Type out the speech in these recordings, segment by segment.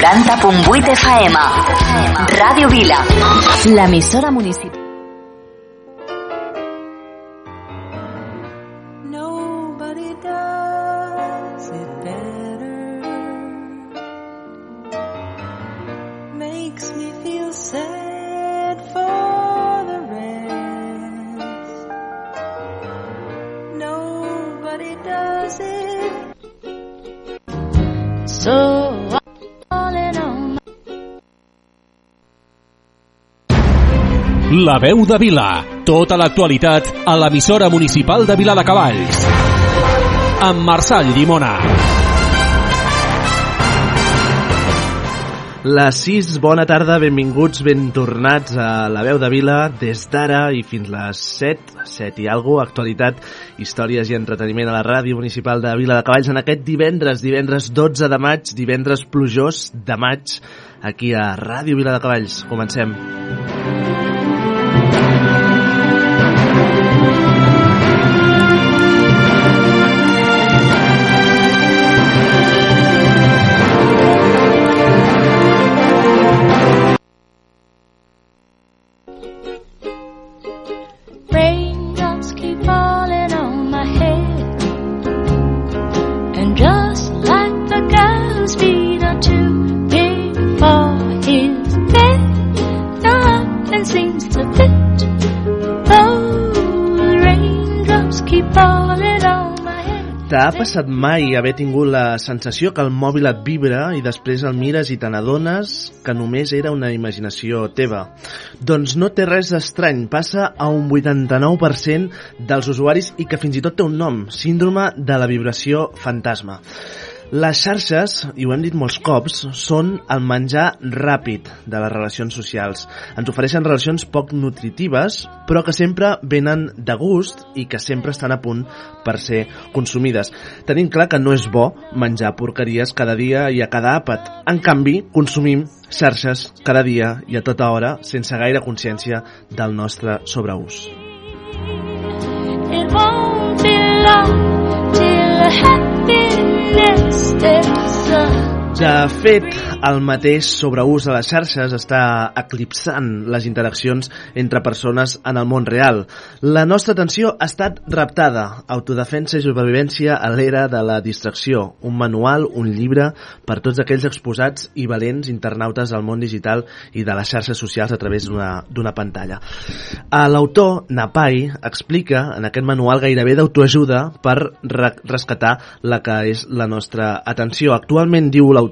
90.8 FM. Ràdio Vila. L'emissora municipal. La veu de Vila. Tota l'actualitat a l'emissora municipal de Vila de Cavalls. Amb Marçal Llimona. Les 6, bona tarda, benvinguts, ben tornats a la veu de Vila des d'ara i fins les 7, 7 i algo, actualitat, històries i entreteniment a la ràdio municipal de Vila de Cavalls en aquest divendres, divendres 12 de maig, divendres plujós de maig, aquí a Ràdio Vila de Cavalls. Comencem. raindrops T'ha passat mai haver tingut la sensació que el mòbil et vibra i després el mires i te n'adones que només era una imaginació teva? Doncs no té res estrany, passa a un 89% dels usuaris i que fins i tot té un nom, síndrome de la vibració fantasma. Les xarxes, i ho hem dit molts cops, són el menjar ràpid de les relacions socials. Ens ofereixen relacions poc nutritives, però que sempre venen de gust i que sempre estan a punt per ser consumides. Tenim clar que no és bo menjar porqueries cada dia i a cada àpat. En canvi, consumim xarxes cada dia i a tota hora sense gaire consciència del nostre sobreús. It won't be long happiness is a De fet, el mateix sobreús a les xarxes està eclipsant les interaccions entre persones en el món real. La nostra atenció ha estat raptada. Autodefensa i supervivència a l'era de la distracció. Un manual, un llibre, per tots aquells exposats i valents internautes del món digital i de les xarxes socials a través d'una pantalla. Eh, L'autor, Napai, explica en aquest manual gairebé d'autoajuda per re rescatar la que és la nostra atenció. Actualment, diu l'autor,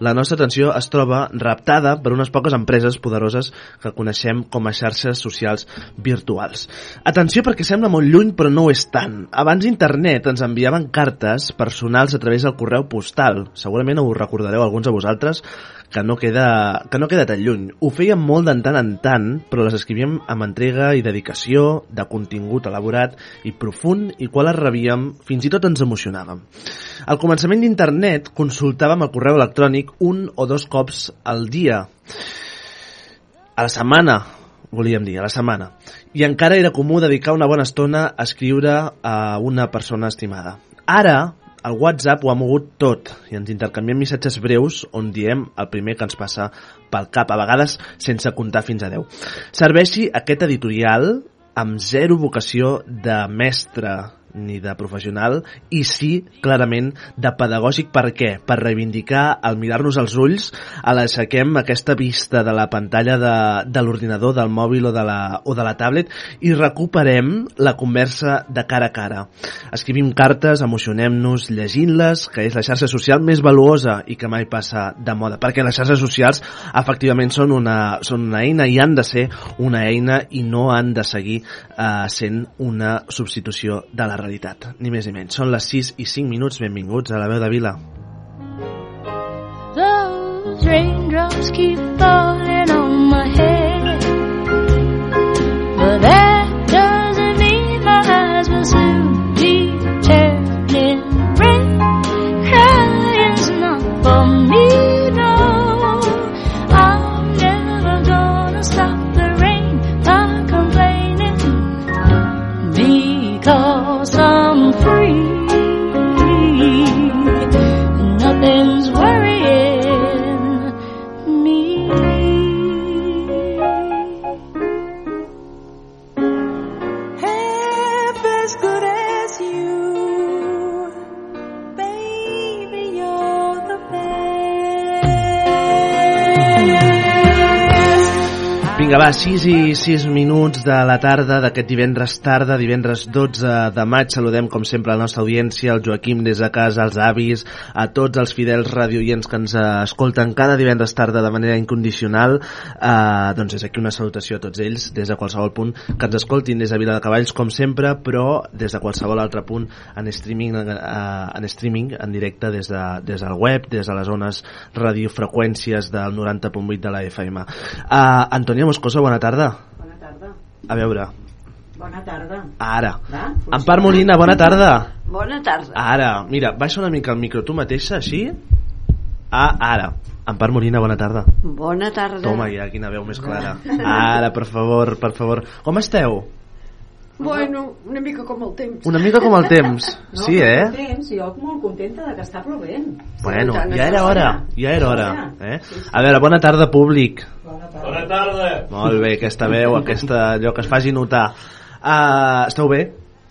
la nostra atenció es troba raptada per unes poques empreses poderoses que coneixem com a xarxes socials virtuals. Atenció perquè sembla molt lluny però no ho és tant. Abans internet ens enviaven cartes personals a través del correu postal. Segurament ho recordareu alguns de vosaltres que no queda, que no queda tan lluny. Ho fèiem molt de tant en tant, però les escrivíem amb entrega i dedicació, de contingut elaborat i profund, i quan les rebíem fins i tot ens emocionàvem. Al començament d'internet consultàvem el correu electrònic un o dos cops al dia. A la setmana, volíem dir, a la setmana. I encara era comú dedicar una bona estona a escriure a una persona estimada. Ara, el WhatsApp ho ha mogut tot i ens intercanviem missatges breus on diem el primer que ens passa pel cap, a vegades sense comptar fins a 10. Serveixi aquest editorial amb zero vocació de mestre ni de professional i sí, clarament, de pedagògic. Per què? Per reivindicar, al mirar-nos als ulls, a l'aixequem aquesta vista de la pantalla de, de l'ordinador, del mòbil o de, la, o de la tablet i recuperem la conversa de cara a cara. Escrivim cartes, emocionem-nos llegint-les, que és la xarxa social més valuosa i que mai passa de moda, perquè les xarxes socials efectivament són una, són una eina i han de ser una eina i no han de seguir eh, sent una substitució de la realitat, ni més ni menys. Són les 6 i 5 minuts, benvinguts a la veu de Vila. Those raindrops keep falling on my head. But that doesn't mean my eyes will soon va, 6 i 6 minuts de la tarda d'aquest divendres tarda, divendres 12 de maig. Saludem, com sempre, la nostra audiència, el Joaquim des de casa, els avis, a tots els fidels radioients que ens eh, escolten cada divendres tarda de manera incondicional. Eh, doncs des d'aquí una salutació a tots ells, des de qualsevol punt que ens escoltin, des de Vila de Cavalls, com sempre, però des de qualsevol altre punt en streaming, eh, en, streaming, en directe, des, de, des del web, des de les zones radiofreqüències del 90.8 de la FM. Uh, Antònia Moscoso, bona tarda. Bona tarda. A veure, Bona tarda. ara. Va, Empar Molina, bona tarda. Bona tarda. Ara, mira, baixa una mica el micro tu mateixa, així. Ah, ara. Empar Molina, bona tarda. Bona tarda. Toma ja, quina veu més clara. Ara, per favor, per favor. Com esteu? Bueno, una mica com el temps. Una mica com el temps. Sí, eh? Temps, jo molt contenta de que està plovent. Bueno, tant ja era hora, ja era hora. Eh? A veure, bona tarda, públic. Bona tarda. Molt bé, aquesta veu, aquesta, allò que es faci notar. Uh, esteu bé?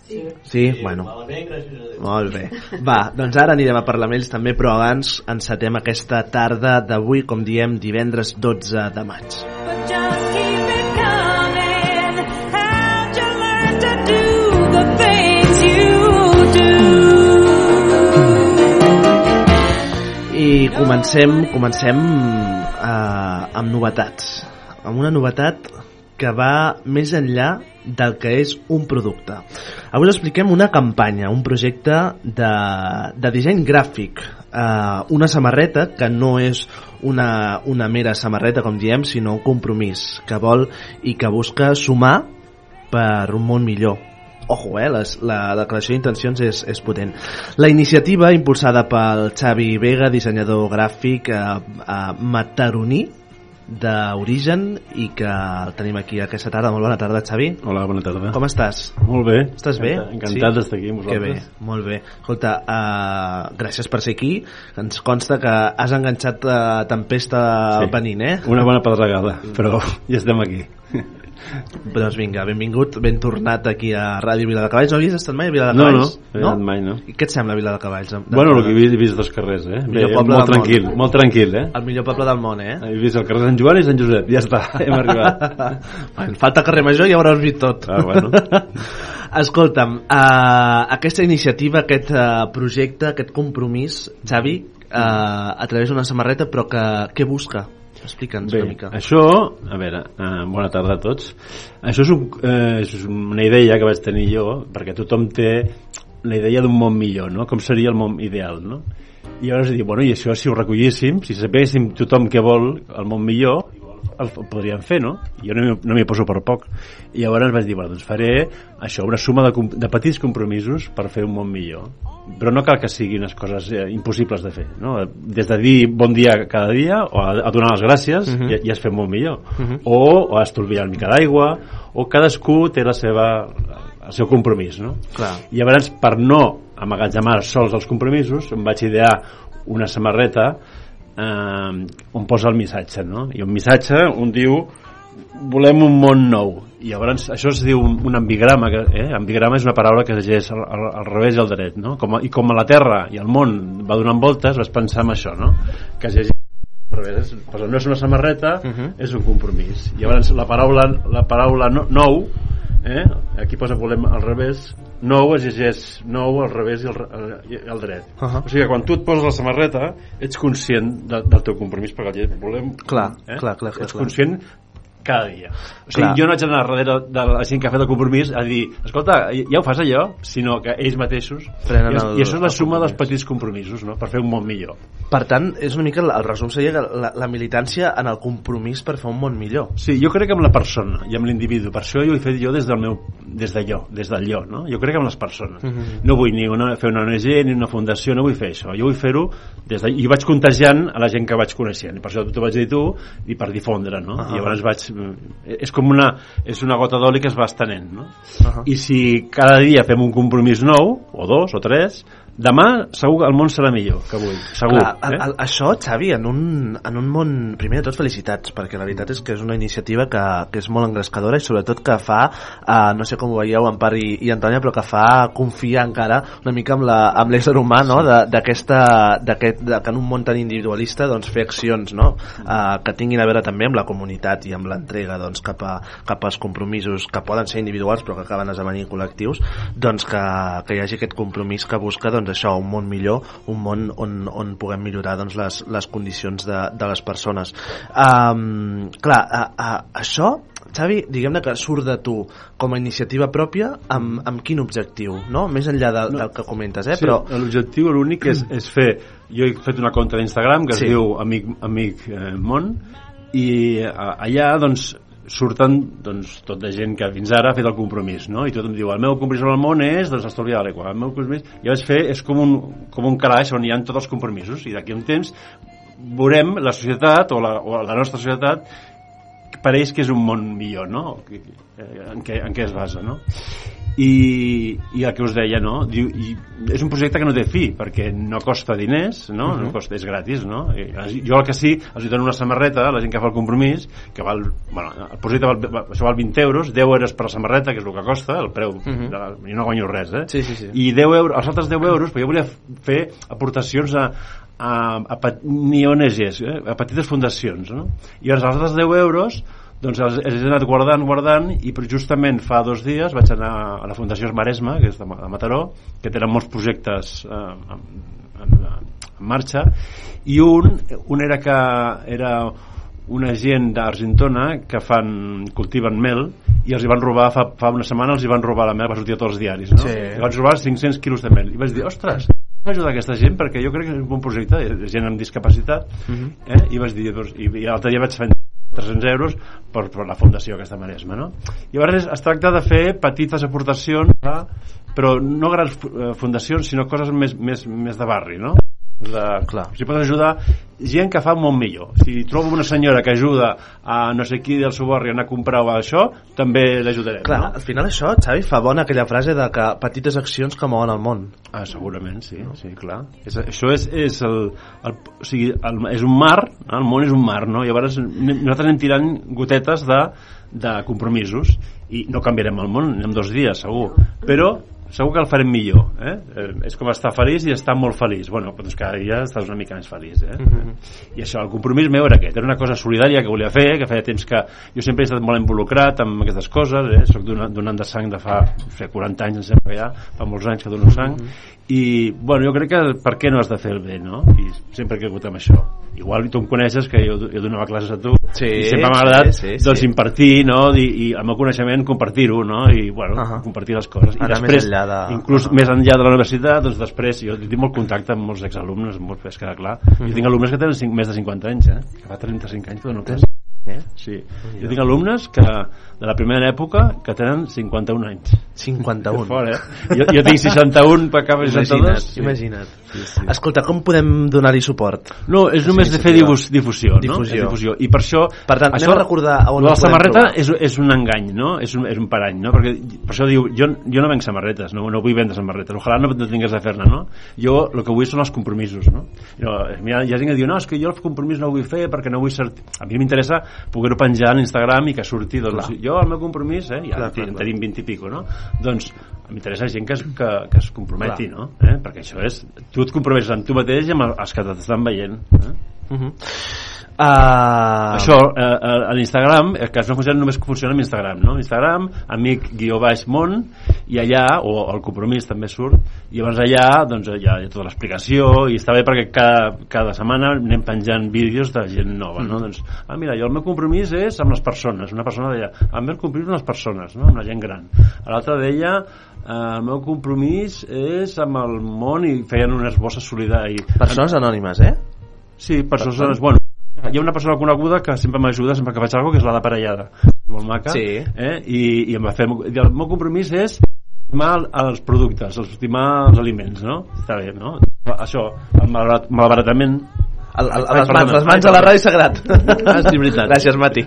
Sí. Sí, bueno. Malament, a Déu. Molt bé. Va, doncs ara anirem a parlar amb ells també, però abans encetem aquesta tarda d'avui, com diem, divendres 12 de maig. But just I comencem, comencem eh, amb novetats. Amb una novetat que va més enllà del que és un producte. Avui us expliquem una campanya, un projecte de, de disseny gràfic, eh, una samarreta que no és una, una mera samarreta, com diem, sinó un compromís que vol i que busca sumar per un món millor. Ojo, eh? Les, la declaració d'intencions és, és potent. La iniciativa, impulsada pel Xavi Vega, dissenyador gràfic eh, eh, mataroní d'origen i que el tenim aquí aquesta tarda. Molt bona tarda, Xavi. Hola, bona tarda. Com estàs? Molt bé. Estàs bé? Encantat d'estar aquí amb Que bé, vosaltres. molt bé. Escolta, uh, gràcies per ser aquí. Ens consta que has enganxat uh, Tempesta Sí. venint, eh? Una bona pedregada, però ja estem aquí. Doncs vinga, benvingut, ben tornat aquí a Ràdio Vila de Cavalls. No havies estat mai a Vila de No, no, Cavalls? no he anat mai, no. I què et sembla Vila de Cavalls? De, Bueno, el que he vist, he vist dos carrers, eh? Millor Bé, poble molt del món. tranquil, molt tranquil, eh? El millor poble del món, eh? He vist el carrer Sant Joan i Sant Josep, ja està, hem arribat. bueno, falta carrer Major i ja ho hauràs vist tot. Ah, bueno. Escolta'm, uh, aquesta iniciativa, aquest uh, projecte, aquest compromís, Xavi, uh, a través d'una samarreta, però que, què busca? Explica'ns una mica. això, a veure, eh, bona tarda a tots. Això és, un, eh, és una idea que vaig tenir jo, perquè tothom té la idea d'un món millor, no? Com seria el món ideal, no? I llavors he dit, bueno, i això si ho recollíssim, si sapéssim tothom què vol el món millor, el f- podríem fer, no? Jo no m'hi- no m'hi poso per poc. I llavors vaig dir, bueno, doncs faré això, una suma de, de petits compromisos per fer un món millor. Però no cal que siguin unes coses eh, impossibles de fer, no? Des de dir bon dia cada dia, o a, a donar les gràcies, uh -huh. ja, ja es fet molt millor. Uh -huh. o, o a estolviar una mica d'aigua, o cadascú té la seva, el seu compromís, no? Clar. I llavors, per no amagatzemar sols els compromisos, em vaig idear una samarreta eh, on posa el missatge, no? I un missatge, un diu volem un món nou i llavors això es diu un, un ambigrama que, eh? ambigrama és una paraula que es llegeix al, al, al revés i al dret no? com a, i com a la Terra i el món va donant voltes vas pensar en això no? que es llegeix al revés però no és una samarreta uh -huh. és un compromís i llavors la paraula, la paraula no, nou eh? aquí posa volem al revés nou es llegeix nou al revés i al, al, dret Uh -huh. o sigui que quan tu et poses la samarreta ets conscient de, del teu compromís perquè el volem Clar, clar, clar, clar, ets clar. conscient cada dia. O sigui, Clar. jo no haig d'anar darrere de la gent que ha fet el compromís a dir, escolta, ja ho fas allò, sinó que ells mateixos... Prenen I, el- I això és la suma dels petits compromisos, no?, per fer un món millor. Per tant, és una mica, el el resum seria que la, la militància en el compromís per fer un món millor. Sí, jo crec que amb la persona i amb l'individu. Per això ho he fet jo des del meu, des de jo, des del jo, no? Jo crec que amb les persones. No vull ni una, fer una ONG ni una fundació, no vull fer això. Jo vull fer-ho des de... I vaig contagiant a la gent que vaig coneixent. I per això t'ho vaig dir tu i per difondre, no? Ahà. I llavors vaig... És com una... És una gota d'oli que es va estenent, no? Ahà. I si cada dia fem un compromís nou, o dos, o tres, demà segur que el món serà millor que avui, segur. Clar, a, eh? a, això, Xavi, en un, en un món... Primer de tot, felicitats, perquè la veritat és que és una iniciativa que, que és molt engrescadora i sobretot que fa, eh, no sé com ho veieu, Empar i, i Antònia, però que fa confiar encara una mica amb la- amb l'ésser humà, no?, de- d'aquesta... que en un món tan individualista doncs, fer accions no? eh, que tinguin a veure també amb la comunitat i amb l'entrega doncs, cap, a, cap als compromisos que poden ser individuals però que acaben esdevenint col·lectius doncs que, que hi hagi aquest compromís que busca doncs, això, un món millor un món on, on puguem millorar doncs, les, les condicions de, de les persones um, clar, a, a, això Xavi, diguem-ne que surt de tu com a iniciativa pròpia amb, amb quin objectiu, no? Més enllà de, del que comentes, eh? Sí, Però, l'objectiu l'únic és, és fer jo he fet una compte d'Instagram que es Sí. diu Amic, Amic eh, Món i a, allà doncs surten doncs, tot de gent que fins ara ha fet el compromís no? i tothom diu el meu compromís amb el món és doncs, estalviar l'aigua el meu compromís i vaig fer és com un, com un calaix on hi ha tots els compromisos i d'aquí un temps veurem la societat o la, o la nostra societat pareix que és un món millor, no? Eh, En què, en què es basa, no? I, i el que us deia, no? Diu, i és un projecte que no té fi, perquè no costa diners, no? Uh -huh. no costa, és gratis, no? I, jo el que sí, els dono una samarreta la gent que fa el compromís, que val, bueno, el projecte val, va, això val 20 euros, 10 euros per la samarreta, que és el que costa, el preu, uh -huh. de la, jo no guanyo res, eh? Sí, sí, sí. I 10 euros, els altres 10 euros, però jo volia fer aportacions a, a, a, ni ONGs, eh? a petites fundacions, no? I llavors els altres 10 euros doncs els, els he anat guardant, guardant i justament fa dos dies vaig anar a la Fundació Maresma, que és de, de Mataró que tenen molts projectes eh, en, en, en marxa i un, un era que era una gent d'Argentona que fan, cultiven mel i els hi van robar, fa, fa una setmana els hi van robar la mel, va sortir a tots els diaris no? Sí. i van robar 500 quilos de mel i vaig dir, ostres, ajudar aquesta gent perquè jo crec que és un bon projecte, és gent amb discapacitat eh? i vaig dir, doncs, i, i l'altre dia vaig fer 300 euros per, per la fundació aquesta Maresma no? i llavors es tracta de fer petites aportacions eh? però no grans eh, fundacions sinó coses més, més, més de barri no? De, Clar. si pots ajudar gent que fa món millor si trobo una senyora que ajuda a no sé qui del seu barri a anar a comprar o això també l'ajudarem clar, no? al final això, Xavi, fa bona aquella frase de que petites accions que mouen el món. Ah, segurament, sí, sí, clar. És, això és, és el, el, o sigui, el, és un mar, no? el món és un mar, no? Llavors nosaltres anem tirant gotetes de, de compromisos i no canviarem el món en dos dies, segur. Però segur que el farem millor eh? Eh, és com estar feliç i estar molt feliç bueno, doncs cada dia estàs una mica més feliç eh? i això, el compromís meu era aquest era una cosa solidària que volia fer que feia temps que jo sempre he estat molt involucrat amb aquestes coses eh? soc donant, donant de sang de fa no sé, 40 anys em sembla que ja, fa molts anys que dono sang i bueno, jo crec que per què no has de fer el bé no? i sempre he cregut en això igual tu em coneixes que jo, jo donava classes a tu Sí, i sempre m'ha agradat sí, sí, doncs sí. impartir no? I, i el meu coneixement compartir-ho no? i bueno, Ahà. compartir les coses i Anar més després, enllà de- inclús Ahà. més enllà de la universitat doncs després jo tinc molt contacte amb molts exalumnes molt bé, queda clar Mhm. jo tinc alumnes que tenen cinc, més de 50 anys eh? que fa 35 anys que dono classe Eh? sí. jo tinc alumnes que de la primera època que tenen 51 anys 51. que fort, eh? jo, jo tinc 61 per cap 62 Imagina't, sí. imagina't. Sí, sí. Escolta, com podem donar-hi suport? No, és només de fer difus, difusió, no? Difusió. És difusió. I per això... Per tant, anem a recordar on la samarreta trobar. és, és un engany, no? És un, és un parany, no? Perquè per això diu, jo, jo no venc samarretes, no, no vull vendre samarretes. Ojalà no, no tingués de fer-ne, no? Jo el que vull són els compromisos, no? no hi, ha, hi ha gent que diu, no, és que jo el compromís no el vull fer perquè no vull ser... A mi m'interessa poder-ho penjar a Instagram i que surti, doncs, Clar. jo el meu compromís, eh? Ja Clar, en clar, en clar. tenim 20 i pico, no? Doncs m'interessa gent que es, que, que es comprometi, Clar. no? Eh? Perquè això és... Tu et comprometes amb tu mateix i amb els que t'estan veient. Eh? Uh -huh. Uh... Això, eh, eh, a l'Instagram, el cas no funciona només que funciona amb Instagram, no? Instagram, amic guió baix món, i allà, o el compromís també surt, i llavors allà doncs, hi ha tota l'explicació, i està bé perquè cada, cada setmana anem penjant vídeos de gent nova, no? Doncs, ah, mira, jo el meu compromís és amb les persones, una persona deia, ah, el meu compromís amb les persones, no? amb la gent gran. L'altra deia, eh, el meu compromís és amb el món, i feien unes bosses solidàries. Persones anònimes, eh? Sí, persones... Bueno, hi ha una persona coneguda que sempre m'ajuda sempre que faig alguna cosa, que és la d'aparellada. Molt maca. Sí. Eh? I, I em va fer... i El meu compromís és estimar els productes, estimar els aliments, no? Està bé, no? Això, el malbarat- malbaratament El, el, Ai, les, mans, les mans a la ràdio sagrat. Ah, sí, veritat. Gràcies, Mati.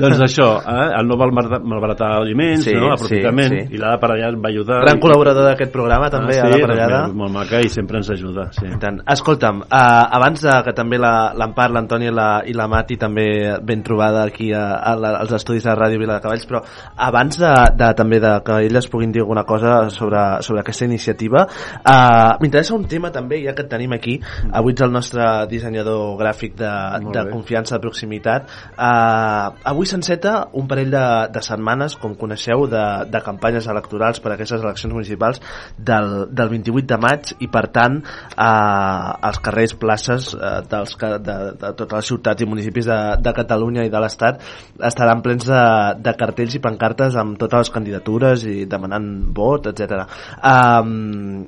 doncs això, eh? el no malbaratar, malbaratar aliments, Sí, no? aprofitament, sí, sí. i l'Ada Parellada em va ajudar. Gran I- col·laborador d'aquest programa, també, ah, a sí, la Parellada. també, molt maca i sempre ens ajuda. Sí. I tant. Escolta'm, uh, abans de que també la- l'Empar, l'Antoni i, la, i la Mati també ben trobada aquí a, a la, als estudis de Ràdio Vila de Cavalls, però abans de, de, també de que elles puguin dir alguna cosa sobre, sobre aquesta iniciativa, uh, m'interessa un tema també, ja que et tenim aquí, avui ets el nostre dissenyador gràfic de, de confiança, de proximitat. Uh, avui s'enceta un parell de, de setmanes, com coneixeu, de, de campanyes electorals per a aquestes eleccions municipals del, del 28 de maig i, per tant, uh, els carrers, places uh, dels, que- de, de totes les ciutats i municipis de, de Catalunya i de l'Estat estaran plens de, de cartells i pancartes amb totes les candidatures i demanant vot, etc. Um,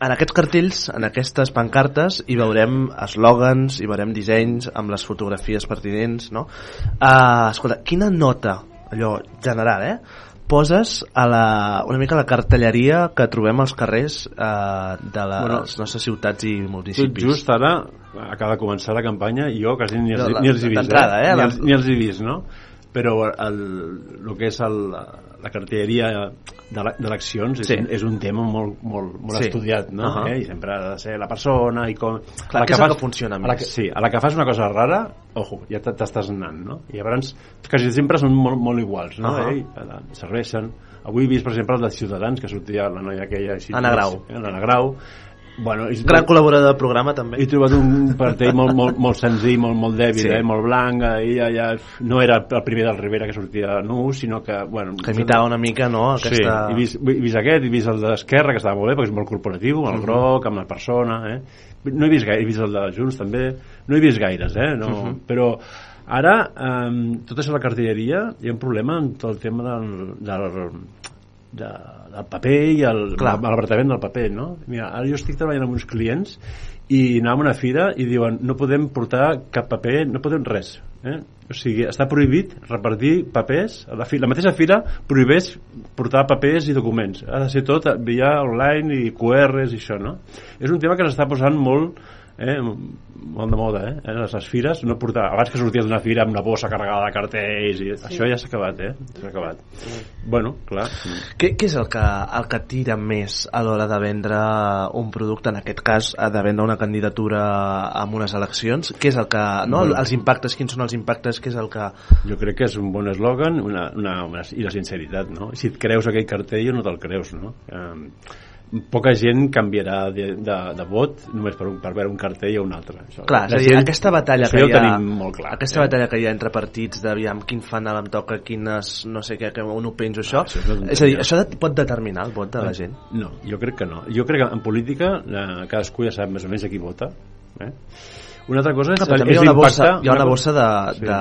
en aquests cartells, en aquestes pancartes, hi veurem eslògans, hi veurem dissenys amb les fotografies pertinents, no? Uh, escolta, quina nota, allò general, eh? poses a la, una mica a la cartelleria que trobem als carrers uh, de les Bueno, nostres ciutats i municipis. just ara acaba de començar la campanya i jo quasi ni els, La- ni els he vist, d'entrada, eh? Ni, els, ni els he vist, no? Però el, el que és el, la la- d'eleccions és, Sí. un, és un tema molt, molt, molt Sí. estudiat, no? Ahà. eh? I sempre ha de ser la persona i com... Clar, a la què és el que funciona a la que, sí, a la que fas una cosa rara, ojo, ja te- t'estàs anant, no? I llavors, quasi sempre són molt, molt iguals, no? Ahà. eh? I serveixen. Avui he vist, per exemple, el de Ciutadans, que sortia la noia aquella... Així, Anna Grau. Eh, L'Anna Grau. Bueno, és, Gran col·laborador del programa, també. he trobat un cartell molt, molt, molt senzill, molt, molt dèbil, Sí. eh? molt blanc, i ja, ja, no era el primer del Rivera que sortia nu, sinó que... Bueno, Que imitava una mica, no?, aquesta... Sí, he vist, he vist aquest, he vist el d'Esquerra, que estava molt bé, perquè és molt corporatiu, amb el groc, amb la persona, eh? No he vist gaire, he vist el de Junts també, no he vist gaires, eh? No, Però ara, eh, tot això de la cartelleria, hi ha un problema amb tot el tema del, del, de, del paper i el del paper, no? Mira, ara jo estic treballant amb uns clients i anàvem a una fira i diuen no podem portar cap paper, no podem res. Eh? O sigui, està prohibit repartir papers, a la, fi, la mateixa fira prohibeix portar papers i documents. Ha de ser tot via online i QRs i això, no? És un tema que s'està posant molt eh, molt de moda, eh? eh? Les, les fires, no portar... Abans que sorties d'una fira amb una bossa carregada de cartells i això ja s'ha acabat, eh? S'ha acabat. Bueno, clar. Què, què és el que, el que tira més a l'hora de vendre un producte, en aquest cas, de vendre una candidatura amb unes eleccions? Què és el que... No? Bueno. Els impactes, quins són els impactes? Què és el que... Jo crec que és un bon eslògan una, una, una, i la sinceritat, no? Si et creus aquell cartell o no te'l creus, no? Eh, poca gent canviarà de, de, de vot només per, per veure un cartell o un altre. Això, Clar, és a dir, aquesta batalla que hi ha... tenim molt clar. Aquesta batalla que hi ha entre partits d'aviam quin fanal em toca, quines no sé què, que on ho penjo això, Ah, això és és a dir, això pot determinar el vot de la gent? No, jo crec que no. Jo crec que en política eh, cadascú ja sap més o menys a qui vota. Eh? Una altra cosa és, però també hi és ha una bossa, hi ha una bossa de, Sí. de,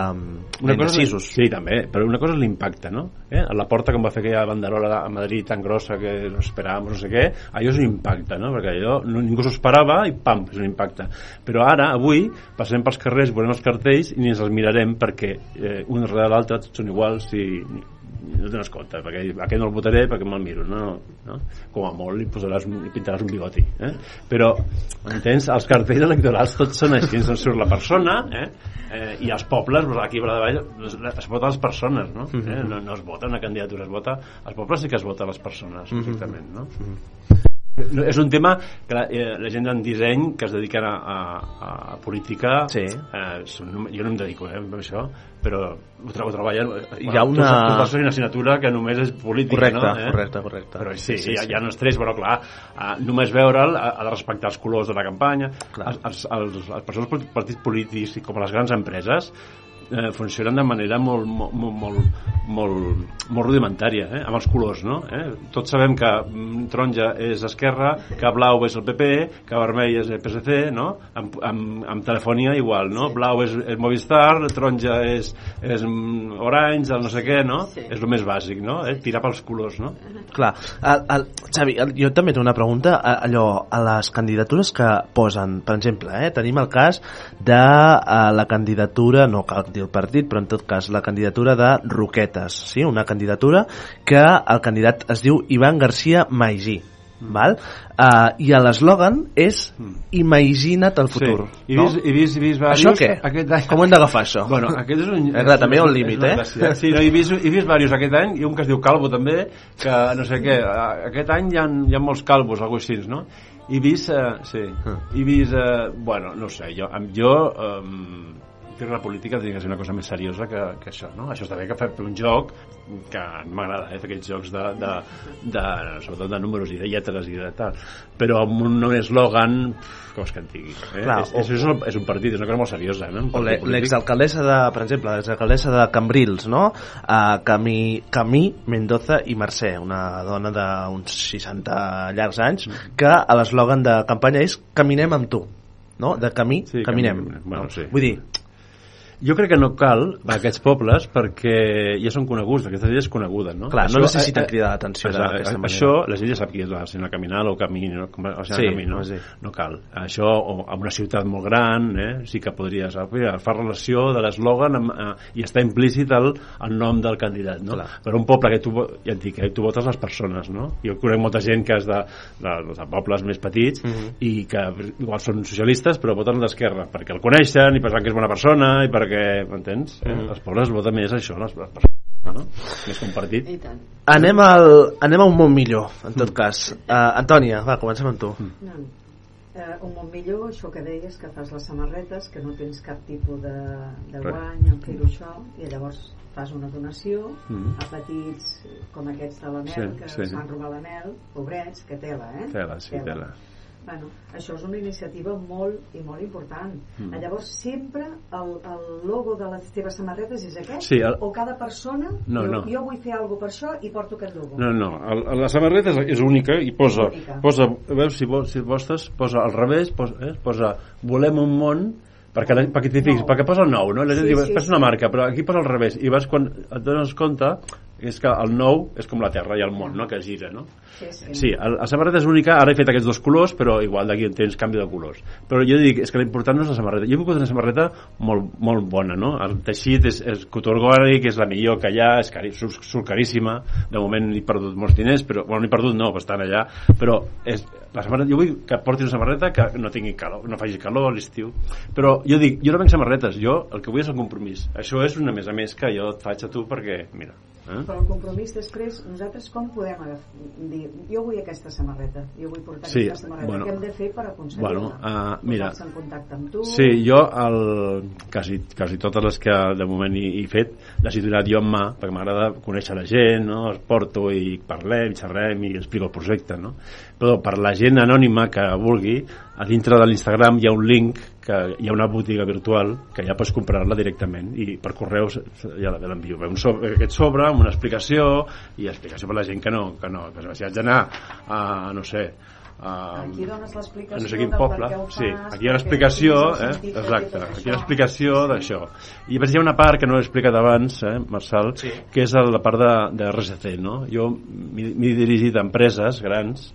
una cosa és- sí, també, però una cosa és l'impacte, no? Eh? A la porta, com va fer aquella banderola a Madrid tan grossa que no esperàvem, no sé què, allò és un impacte, no? Perquè allò no, ningú s'ho esperava i pam, és un impacte. Però ara, avui, passarem pels carrers, veurem els cartells i ni ens els mirarem perquè eh, un darrere l'altre tots són iguals i no tens compte, perquè aquest no el votaré perquè me'l miro, no, no? Com a molt li, posaràs, li pintaràs un bigoti, eh? Però, entens? Els cartells electorals tots són així, on surt la persona, eh? eh i els pobles, aquí a Vall, es vota les persones, no? eh? no? No es vota una candidatura, es vota... Als pobles sí que es vota les persones, perfectament, no? És un tema que la, eh, la gent en disseny que es dediquen a, a, a política Sí. eh, són, jo no em dedico eh, a això però ho, tra ho treballen eh, Hi ha tu una- tu fer una assignatura que només és política Correcte, no? eh? correcte, correcte. però sí, Sí, sí, hi, ha, hi ha estrès però clar, eh, només veure'l ha, ha de respectar els colors de la campanya Clar. els, els, els, els persones partits polítics i com les grans empreses eh, funcionen de manera molt, molt, molt, molt, molt, rudimentària, eh? amb els colors, no? Eh? Tots sabem que mm, taronja és Esquerra, que blau és el PP, que vermell és el PSC, no? Amb, amb, amb telefonia igual, no? Blau és, és Movistar, taronja és, és mm, Orange, el no sé què, no? Sí. És el més bàsic, no? Eh? Tirar pels colors, no? Clar, el, el, Xavi, el, jo també tinc una pregunta a- allò, a les candidatures que posen, per exemple, eh, tenim el cas de eh, la candidatura, no cal dir el partit, però en tot cas la candidatura de Roquetes, sí? una candidatura que el candidat es diu Ivan García Maigí. val? Uh, i l'eslògan és imagina't el futur. Mm. Sí. I no? vist, i vist, i vist Això diversos què? Aquest any... Com hem d'agafar, això? Bueno, aquest és un... Eh, clar, també hi ha un és límit, eh? gràcia. Sí, no, he vist, he vist diversos aquest any, i un que es diu Calvo també, que no sé què, aquest any hi ha, hi ha molts calvos, algo així, no? I vist, eh, sí, Ah. i vist, eh, bueno, no sé, jo, jo, eh, fer la política que ser una cosa més seriosa que, que això, no? Això està bé que fer un joc que m'agrada, eh, fer aquests jocs de, de, de, sobretot de números i de lletres i de tal, però amb un eslògan, pf, com és que en digui, eh? Clar, és, és, és, un, és un partit, és una cosa molt seriosa, no? Un o l'exalcaldessa de, per exemple, l'exalcaldessa de Cambrils, no? Uh, Camí, Camí Mendoza i Mercè, una dona d'uns 60 llargs anys, Mm. que a l'eslògan de campanya és Caminem amb tu, no? De camí, Sí, caminem. caminem. Bueno, no? sí. Vull dir, Jo crec que no cal a aquests pobles perquè ja són coneguts, aquesta illa és coneguda, no? Clar, no necessiten eh, eh, cridar l'atenció d'aquesta manera. Això, la gent ja sap qui és la senyora Caminal o Camí, no? Com, o sigui, Sí, Camí, no? sí. no cal. Això, o en una ciutat molt gran, eh? sí que podries fa relació de l'eslògan eh, i està implícit el, el nom del candidat, no? Clar. Però un poble que tu, ja et dic, eh, tu votes les persones, no? Jo conec molta gent que és de, de, de pobles més petits Mhm. i que igual són socialistes però voten d'esquerra, perquè el coneixen i pensen que és bona persona i perquè, m'entens? Eh? Mhm. Els pobles voten més això, les, les persones, no? Més que un partit. I tant. anem, al, anem a un món millor, en tot cas. Uh, Antònia, va, comencem amb tu. No. Eh, un món millor, això que deies, que fas les samarretes, que no tens cap tipus de, de guany en fer-ho això, i llavors fas una donació Mhm. a petits com aquests de la mel, Sí, que sí. s'han robat la mel, pobrets, que tela, eh? Tela, sí, tela. Bueno, això és una iniciativa molt i molt important. Mm. Llavors, sempre el, el logo de les teves samarretes és aquest? Sí, el- O cada persona No, diu, no. jo vull fer alguna per això i porto aquest logo? No, no, el, la samarreta és, és única i posa, Única. posa veus si, si vostres, posa al revés, posa, eh, posa volem un món perquè, la- perquè t'hi fixis, perquè posa el nou, no? La gent Sí, diu, sí, és una marca, però aquí posa al revés, i vas quan et dones compte és que el nou és com la Terra i el món, no? que gira, no? Sí, sí. Sí, el, la samarreta és única, ara he fet aquests dos colors, però igual d'aquí en temps canvi de colors. Però jo dic, és que l'important no és la samarreta. Jo he vingut una samarreta molt, molt bona, no? El teixit és, és orgànic, és la millor que hi ha, és cari, surt, surt caríssima, de moment he perdut molts diners, però, bueno, no he perdut no, estan allà, però és, la samarreta, jo vull que portis una samarreta que no tingui calor, no faci calor a l'estiu. Però jo dic, jo no venc samarretes, jo el que vull és el compromís. Això és una més a més que jo et faig a tu perquè, mira, eh? Però el compromís després, nosaltres com podem dir, jo vull aquesta samarreta, jo vull portar Sí, aquesta samarreta, bueno. què hem de fer per aconseguir-la? Bueno, ah, mira. En contacte amb tu? Sí, jo el, quasi, quasi totes les que de moment he, he fet les he donat jo en mà perquè m'agrada conèixer la gent, no? els porto i parlem, xerrem i explico el projecte no? però per la gent anònima que vulgui a dintre de l'Instagram hi ha un link que hi ha una botiga virtual que ja pots comprar-la directament i per correu se- se- ja l'envio un sobre, aquest sobre amb una explicació i explicació per la gent que no, que no que si haig d'anar a, no sé a, Aquí dones l'explicació a no sé quin poble, ho sí, fas, aquí hi ha una explicació, eh? exacte, aquí hi ha una explicació d'això. I després hi ha una part que no he explicat abans, eh, Marçal, Sí. que és la part de, de RSC, no? Jo m'he dirigit a empreses grans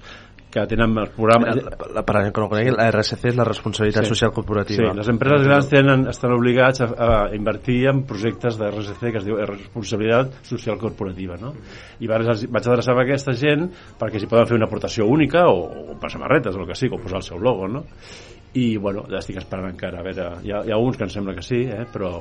que tenen els programes... La, la, per a que no conegui, la RSC és la responsabilitat Sí. social Sí, corporativa. les empreses grans tenen, estan obligats a, a invertir en projectes de RSC que es diu Responsabilitat Social Corporativa, no? I vaig, vaig adreçar a aquesta gent perquè si poden fer una aportació única o, o per samarretes o el que sigui, o posar el seu logo, no? I, bueno, ja estic esperant encara, a veure, hi ha, hi ha uns que em sembla que sí, eh? però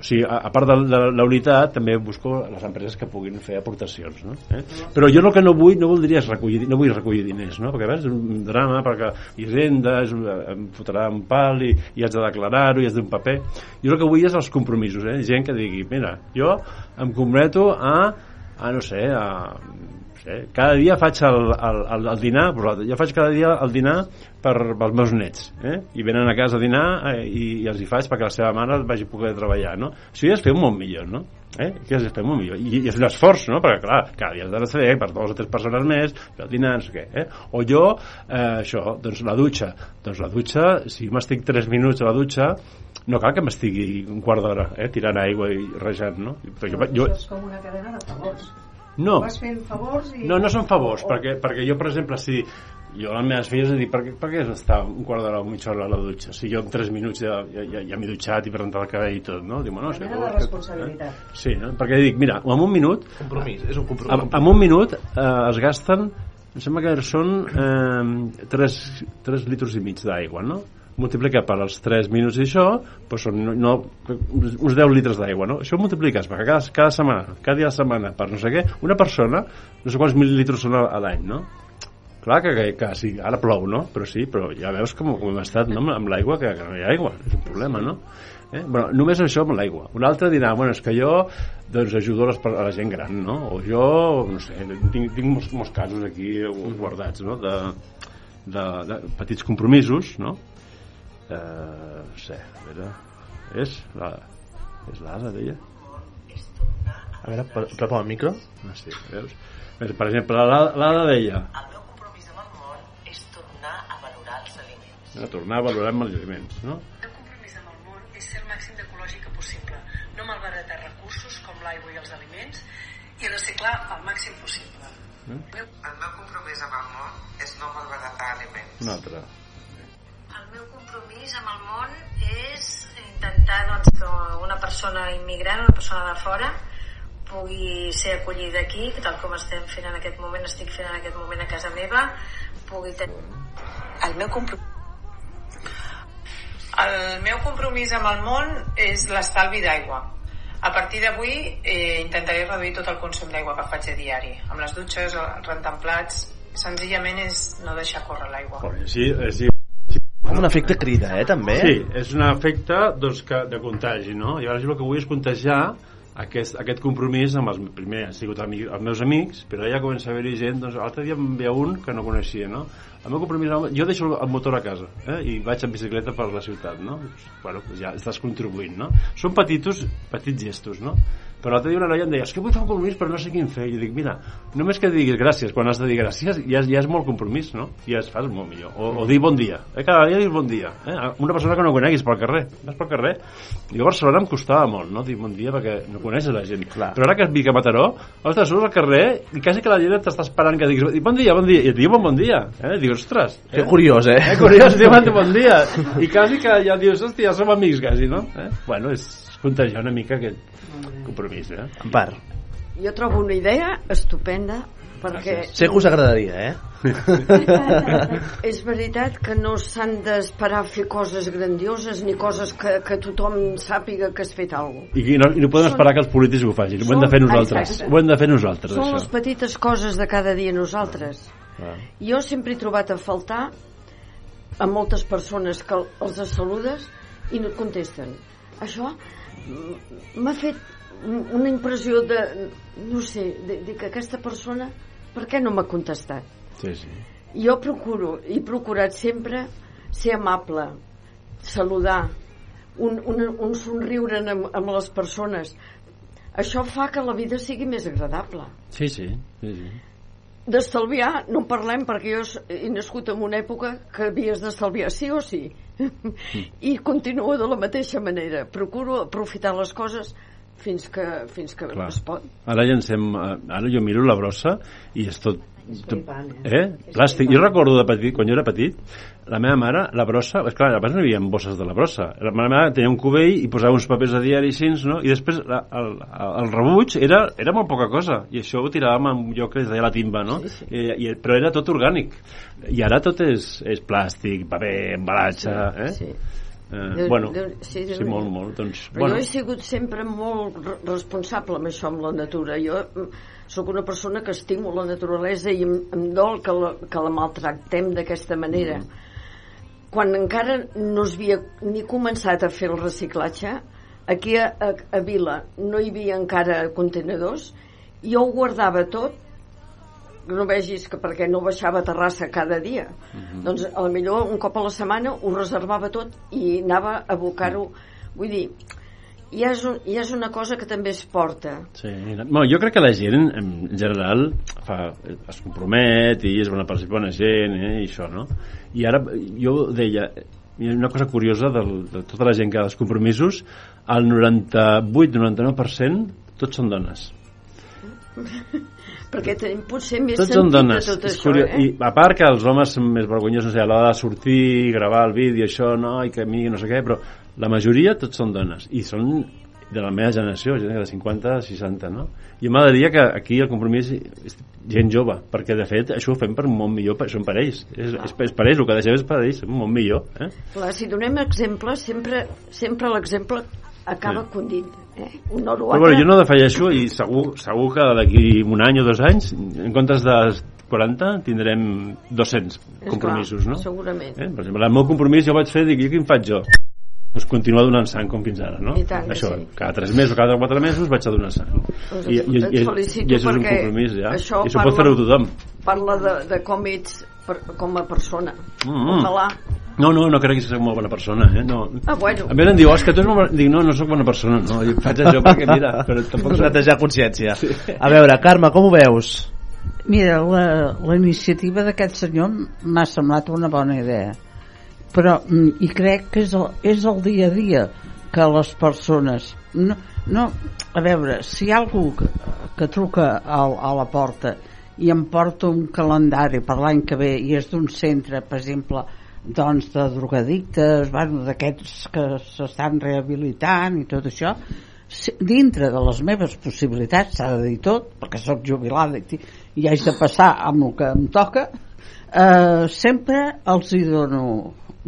o sigui, a, a part de, de la unitat també busco les empreses que puguin fer aportacions no? eh? però jo el que no vull no voldria és recollir, no vull recollir diners no? perquè a veure, és un drama perquè Hisenda és, em fotrà un pal i, i haig de declarar-ho i haig d'un paper jo el que vull és els compromisos eh? gent que digui, mira, jo em comprometo a, a no sé a, sé, cada dia faig el, el, el, el dinar vosaltres, jo faig cada dia el dinar per, pels meus nets eh? i venen a casa a dinar eh, i, i els hi faig perquè la seva mare vagi poder treballar no? això ja és fer un món millor no? eh? que és fer un món millor I, i és un esforç no? perquè clar, cada dia has de fer per dues o tres persones més fer el dinar, no sé què eh? o jo, eh, això, doncs la dutxa doncs la dutxa, si m'estic 3 minuts a la dutxa no cal que m'estigui un quart d'hora eh? tirant aigua i rejant no? Però jo, jo, Això és com una cadena de favors. No, Vas fent favors i... no, no són favors, o- perquè, perquè jo, per exemple, si jo a les meves filles dic, per, què- per què has d'estar un quart d'hora o mitja hora a la dutxa? Si jo en 3 minuts ja, ja, ja, ja m'he dutxat i presentat el cabell i tot, no? Bueno, Una és que vols que- responsabilitat. Eh? Sí, no? perquè dic, mira, en un minut, Compromís, és un en, compromís. en un minut eh, es gasten em sembla que són eh, 3, 3 litres i mig d'aigua, no? Multiplica per als 3 minuts i això, doncs són no, no, uns 10 litres d'aigua, no? Això ho multipliques perquè cada, cada setmana, cada dia de la setmana, per no sé què, una persona, no sé quants mil·lilitres són a, l'any, no? Clar que, que, que sí, ara plou, no? Però sí, però ja veus com, com hem estat no? amb, amb l'aigua, que, que no hi ha aigua, és un problema, no? Eh? Bueno, només això amb l'aigua. Un altre dirà, bueno, és que jo doncs, ajudo a, les, a la gent gran, no? O jo, no sé, tinc, tinc molts, molts casos aquí guardats, no? De, de, de petits compromisos, no? Eh, no sé, a veure, és la, és l'Ada, deia? A veure, per- prepara el micro. Ah, sí, veus? Per per exemple, l'Ada l'Ada deia El meu compromís amb el món és tornar a valorar els aliments. a tornar a valorar els aliments, no? El meu compromís amb el món és ser el màxim d'ecològica possible, no malbaratar recursos com l'aigua i els aliments i reciclar el màxim possible. Eh? El meu compromís amb el món és no malbaratar aliments. Un altre. Intentar doncs, que una persona immigrant, una persona de fora, pugui ser acollida aquí, tal com estem fent en aquest moment, estic fent en aquest moment a casa meva, pugui tenir... El meu compromís El meu compromís amb el món és l'estalvi d'aigua. A partir d'avui eh, intentaré reduir tot el consum d'aigua que faig a diari. Amb les dutxes, rentant plats, senzillament és no deixar córrer l'aigua. Bueno, sí, eh, sí, Un efecte crida, eh, també? Sí, és un efecte doncs, que, de contagi, no? Jo el que vull és contagiar aquest, aquest compromís amb els, primer han sigut ami, els meus amics, però ja comença a haver-hi gent, doncs l'altre dia em veia un que no coneixia, no? El meu compromís, jo deixo el motor a casa eh? i vaig en bicicleta per la ciutat, no? Bueno, ja estàs contribuint, no? Són petitos, petits gestos, no? Però l'altre dia una noia em deia, és que vull fer un compromís però no sé quin fer. I jo dic, mira, només que diguis gràcies quan has de dir gràcies ja, ja és molt compromís, no? I ja es fas molt millor. O, o dir bon dia. Eh? Cada dia dir bon dia. Eh? Una persona que no coneguis pel carrer. Vas pel carrer. Jo a Barcelona em costava molt, no? Dir bon dia perquè no coneixes la gent. Clar. Però ara que vic a Mataró, ostres, surts al carrer i quasi que la gent t'està esperant que diguis bon dia, bon dia. I et diuen bon dia. Eh? Dius, ostres. Que curiós, eh? Eh, curiós, diuen bon dia. I quasi que ja dius, hòstia, ja som amics quasi, no? Eh? Bueno, és contagiar una mica aquest compromís, eh? En part. Jo trobo una idea estupenda perquè Sé que us agradaria, eh? és veritat que no s'han d'esperar fer coses grandioses ni coses que, que tothom sàpiga que has fet alguna cosa. I no, i no podem Són- esperar que els polítics ho facin, ho hem de fer són- nosaltres. exacte. Ho hem de fer nosaltres, Són això. les petites coses de cada dia nosaltres. Clar. Jo sempre he trobat a faltar a moltes persones que els saludes i no et contesten. Això m'ha fet una impressió de, no sé, de, de que aquesta persona, per què no m'ha contestat? Sí, sí. Jo procuro, he procurat sempre ser amable, saludar, un, un, un somriure amb, amb les persones. Això fa que la vida sigui més agradable. Sí, sí. sí, sí. D'estalviar no en parlem perquè jo he nascut en una època que havies d'estalviar sí o sí. I continuo de la mateixa manera. Procuro aprofitar les coses fins que, fins que Clar. es pot. Ara llancem... eh, Ara jo miro la brossa i és tot... Flipant, eh? Plàstic. Jo recordo de petit, quan jo era petit, la meva mare, la brossa... És clar, abans no hi havia bosses de la brossa. La meva mare tenia un cubell i posava uns papers de diari així, no? I després la, el, el rebuig era, era molt poca cosa. I això ho tiràvem en un lloc que es deia la timba, no? Sí, sí. I, i, però era tot orgànic. I ara tot és, és plàstic, paper, embalatge, eh? Sí. Eh, Déu- bueno, Déu- sí, sí, molt, molt. Doncs, Però bueno, jo he sigut sempre molt re- responsable amb això, amb la natura. Jo mm, sóc una persona que estimo la naturalesa i em, em dol que la, que la maltractem d'aquesta manera. Quan encara no es havia ni començat a fer el reciclatge, aquí a, a, a Vila no hi havia encara contenedors, jo ho guardava tot no vegis que perquè no baixava a terrassa cada dia. Doncs a la millor un cop a la setmana ho reservava tot i anava a abocar-ho. Vull dir ja és, un, ja és una cosa que també es porta. Sí, bueno, jo crec que la gent en general fa, es compromet i és bona, per- bona gent eh, i això, no? I ara jo deia una cosa curiosa del, de tota la gent que ha dels compromisos el 98-99% tots són dones perquè tenim potser més tots sentit dones de tot és això curiós. eh? i a part que els homes són més vergonyosos no sé, a l'hora de sortir, gravar el vídeo això, no, i que a mi no sé què, però la majoria tots són dones i són de la meva generació, gent de 50 a 60, no? I m'agradaria que aquí el compromís és gent jove, perquè de fet això ho fem per un món millor, per, són per ells. És, és, és per ells, el que deixem és per ells, un món millor. Eh? Clar, si donem exemples, sempre, sempre l'exemple acaba Sí. condint. Eh? Un o Però bueno, jo no defalleixo i segur, segur que d'aquí un any o dos anys, en comptes de 40, tindrem 200 És compromisos, no? Segurament. Eh? Per exemple, el meu compromís jo vaig fer, dic, i quin faig jo? Doncs continuar donant sang com fins ara, no? Tant Això, sí. cada 3 mesos o cada 4 mesos vaig a donar sang. Doncs I, i, i, i això és un compromís, ja. això I això parla- pot fer-ho tothom. Parla de, de com ets per, com a persona. Mm -hmm. Ojalà. No, no, no crec que sigui molt bona persona, eh? No. Ah, bueno. A més em diu, oh, és que tu ets molt bona... Dic, no, no sóc bona persona, no. I faig això perquè, mira, però tampoc... Netejar consciència. A veure, Carme, com ho veus? Mira, la, la iniciativa d'aquest senyor m'ha semblat una bona idea però mm, i crec que és el, és el dia a dia que les persones no, no a veure, si hi ha algú que, que truca a, a la porta i em porta un calendari per l'any que ve i és d'un centre, per exemple doncs de drogadictes bueno, d'aquests que s'estan rehabilitant i tot això. Dintre de les meves possibilitats s'ha de dir tot, perquè sóc jubilada i, i haig de passar amb el que em toca eh, sempre els hi dono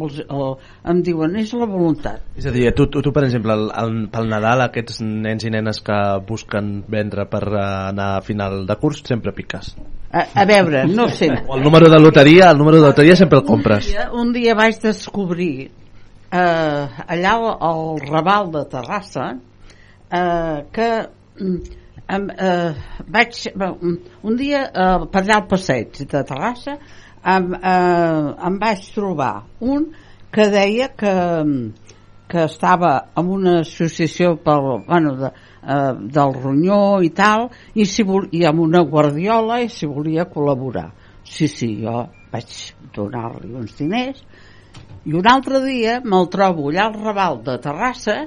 els, el, em diuen és la voluntat És a dir, tu, tu, tu per exemple, el, el, pel Nadal, aquests nens i nenes que busquen vendre per eh, anar a final de curs, sempre piques. a, a veure, no sé O el número de loteria, el número de loteria sempre el compres. un dia, un dia vaig descobrir eh, allà al, al Raval de Terrassa eh, que mm, eh, vaig un dia eh, per allà al passeig de Terrassa em, eh, em vaig trobar un que deia que, que estava en una associació pel, bueno, de, eh, del Ronyó i tal i, si vol, i amb una guardiola i si volia col·laborar. Sí, sí, jo vaig donar-li uns diners. I un altre dia me'l trobo allà al Raval de Terrassa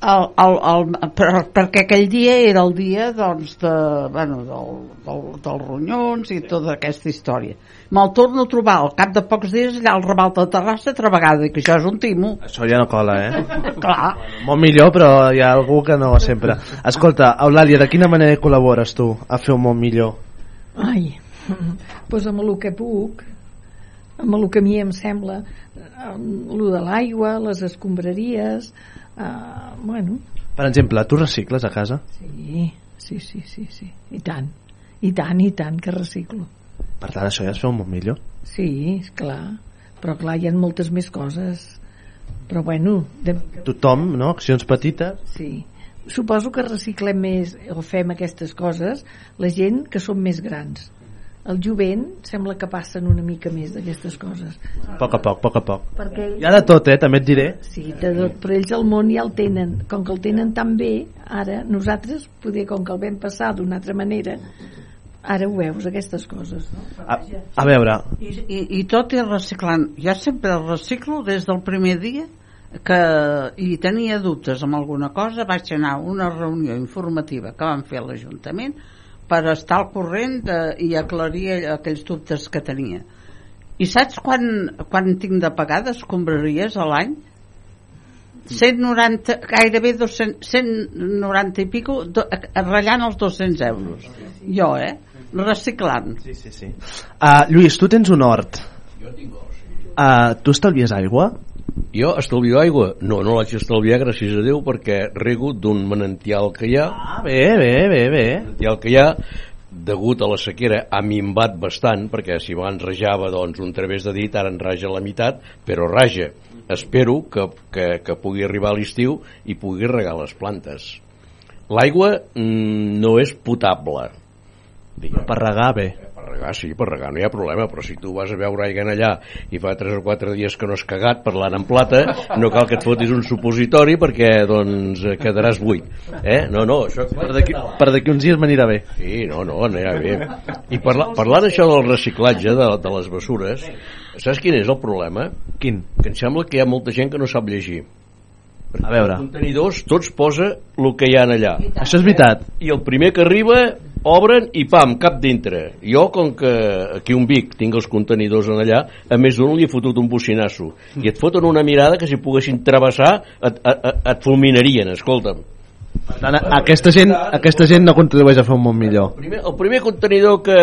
el, el, el, per, perquè aquell dia era el dia doncs, de, bueno, del, del, dels ronyons i tota aquesta història me'l torno a trobar al cap de pocs dies allà al Raval de Terrassa altra vegada i que això és un timo Això ja no cola, eh? clar Molt millor, però hi ha algú que no sempre. Escolta, Eulàlia, de quina manera col·labores tu a fer un món millor? Ai, doncs amb el que puc, amb el que a mi em sembla, amb el de l'aigua, les escombraries, eh, bueno, Per exemple, tu recicles a casa? sí, sí, sí, sí, sí, i tant, i tant, i tant que reciclo. Per tant, això ja es fa un món millor. Sí, és clar, però clar, hi ha moltes més coses, però bueno, de, Tothom, no? Accions petites. sí, suposo que reciclem més o fem aquestes coses la gent que som més grans. El jovent sembla que passen una mica més d'aquestes coses. A poc a poc, a poc a poc. Perquè Hi ha de tot, eh? També et diré. Sí, de tot, però ells el món ja el tenen. Com que el tenen tan bé, ara nosaltres, poder, com que el vam passar d'una altra manera, ara ho veus, aquestes coses. No? A, a veure, I, i, i tot és reciclant jo sempre reciclo des del primer dia que i tenia dubtes amb alguna cosa vaig anar a una reunió informativa que vam fer a l'Ajuntament per estar al corrent de, i aclarir aquells dubtes que tenia i saps quan, quan tinc de pagar d'escombraries a l'any? 190, gairebé 200, 190 i pico, do, ratllant els 200 euros. Jo, eh? Reciclant. Sí, sí, sí. Uh, Lluís, tu tens un hort. Jo tinc hort, sí. Uh, tu estalvies aigua? Jo estalvio aigua? No, no l'haig d'estalviar, gràcies a Déu, perquè rego d'un manantial que hi ha. Ah, bé, bé, bé, bé. Manantial que hi ha, degut a la sequera, ha minvat bastant, perquè si abans rajava doncs, un través de dit, ara en raja la meitat, però raja. Espero que, que, que pugui arribar a l'estiu i pugui regar les plantes. L'aigua mm, no és potable. Però per regar, bé. Per regar, sí, per regar no hi ha problema, però si tu vas a veure aigua allà i fa 3 o 4 dies que no has cagat parlant en plata, no cal que et fotis un supositori perquè doncs quedaràs buit. Eh? No, no, això... Per d'aquí per d'aquí uns dies m'anirà bé. Sí, no, no, anirà bé. I parla, parlant això del reciclatge de, de les bessures, saps quin és el problema? Quin? Que em sembla que hi ha molta gent que no sap llegir. A veure. Els contenidors tots posa el que hi ha allà. Això és veritat. I el primer que arriba obren i pam, cap dintre. Jo, com que aquí a un Vic tinc els contenidors en allà, a més d'un li he fotut un bocinasso. I et foten una mirada que si poguessin travessar et, et, et, et fulminarien, escolta'm. Per tant, aquesta gent, aquesta gent no contribueix a fer un món millor. Primer, el primer contenidor que,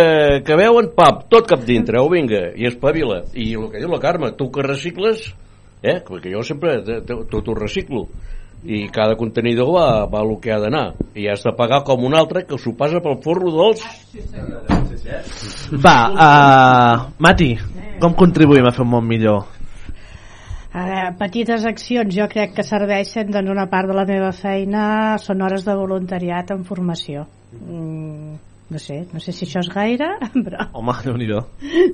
que veuen, pap, tot cap dintre, au vinga, i espavila. I el que diu la Carme, tu que recicles, eh, perquè jo sempre tot ho reciclo, i cada contenidor va, va el que ha d'anar, i has de pagar com un altre que s'ho passa pel forro dels... Va, uh, Mati, com contribuïm a fer un món millor? A veure, petites accions, jo crec que serveixen, doncs una part de la meva feina són hores de voluntariat en formació. Mm, no sé, no sé si això és gaire, però Home, déu nhi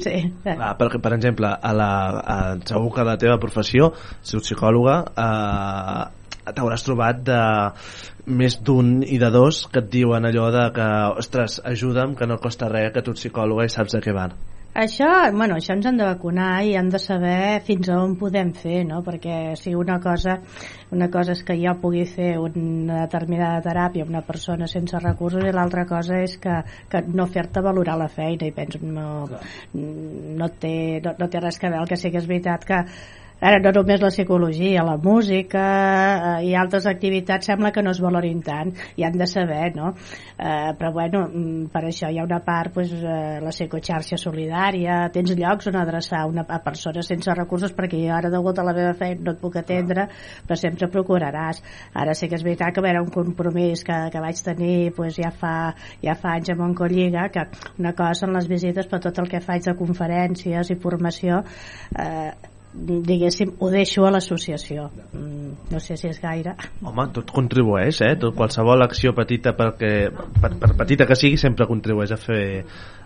sí. Va, per, per exemple, a la, a, segur que a la teva professió, si ets psicòloga, eh, t'hauràs trobat de més d'un i de dos que et diuen allò de que, ostres, ajuda'm, que no costa res, que tu ets psicòloga i saps de què van. Això, bueno, això ens han de vacunar i hem de saber fins a on podem fer, no? Perquè si una cosa, una cosa és que jo pugui fer una determinada teràpia a una persona sense recursos i l'altra cosa és que, que no fer-te valorar la feina i penso no, no, té, no, no té res a veure, el que sí que és veritat que ara no només la psicologia, la música eh, i altres activitats sembla que no es valorin tant i han de saber, no? Eh, però bueno, mm, per això hi ha una part pues, eh, la psicoxarxa solidària tens llocs on adreçar una, a persones sense recursos perquè jo ara degut a la meva feina no et puc atendre però sempre procuraràs ara sí que és veritat que era un compromís que, que vaig tenir pues, ja, fa, ja fa anys a Montcolliga que una cosa són les visites però tot el que faig de conferències i formació eh, diguéssim, ho deixo a l'associació mm, no sé si és gaire Home, tot contribueix, eh? Tot, qualsevol acció petita perquè, per, per petita que sigui sempre contribueix a fer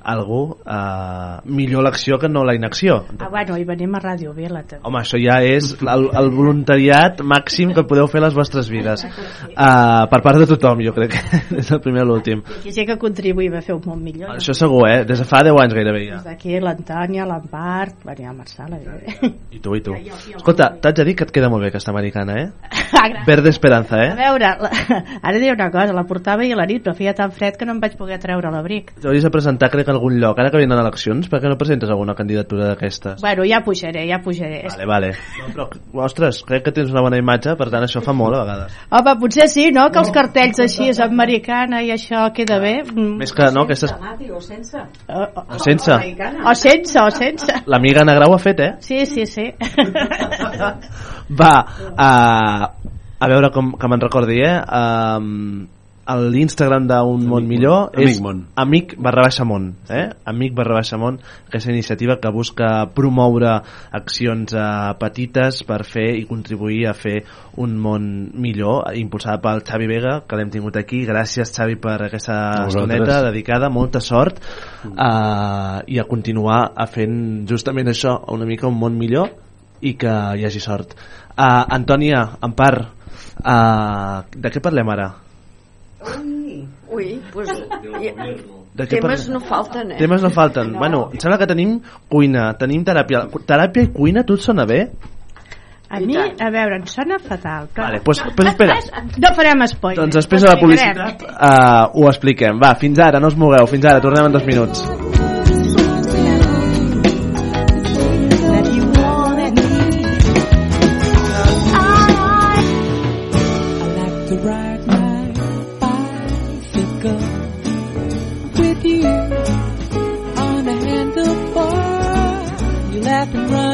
algú uh, millor l'acció que no la inacció. ah, bueno, i venim a Ràdio Vila també. Home, això ja és el, el voluntariat màxim que podeu fer a les vostres vides. Uh, per part de tothom, jo crec que és el primer i l'últim. aquí sí que contribuïm a fer un món millor Això segur, eh? Des de fa 10 anys gairebé ja. Des d'aquí l'Antònia, l'Empar, bueno, el Marçal, evidentment. I tu, i tu. Escolta, t'haig de dir que et queda molt bé aquesta americana, eh? Ah. Verde Esperanza, A eh? veure, la, ara diré una cosa, la portava ahir a la nit, però feia tan fred que no em vaig poder treure l'abric. T'hauries de presentar, crec, a algun lloc. Ara que venen eleccions, per què no presentes alguna candidatura d'aquestes? Bueno, ja pujaré, ja pujaré. Vale, vale. No, però, ostres, crec que tens una bona imatge, per tant això fa molt a vegades. Home, potser sí, no?, que els cartells així és americana i això queda bé. Mm. Més que, no, aquestes... O sense? O, O sense. o sense, o sense. L'amiga Ana Grau ha fet, eh? Sí, sí, sí. Va, uh, a veure com, que me'n recordi, eh? Um, l'Instagram d'un món millor és Amic Món. amic barra baixa món eh? amic barra baixa món aquesta iniciativa que busca promoure accions eh, petites per fer i contribuir a fer un món millor impulsada pel Xavi Vega que l'hem tingut aquí, gràcies Xavi per aquesta vosaltres. estoneta dedicada, molta sort eh, i a continuar a fent justament això, una mica un món millor i que hi hagi sort uh, Antònia, Empar uh, de què parlem ara? Ui, ui, pues, De temes parlem? no falten, eh? Temes no falten. No. Bueno, em sembla que tenim cuina, tenim teràpia. Teràpia i cuina, tu et sona bé? A mi, a veure, em sona fatal. Però... Vale, pues, pues espera. No farem spoiler. Doncs després de la publicitat uh, ho expliquem. Va, fins ara, no us mogueu, fins ara, tornem en dos minuts. And run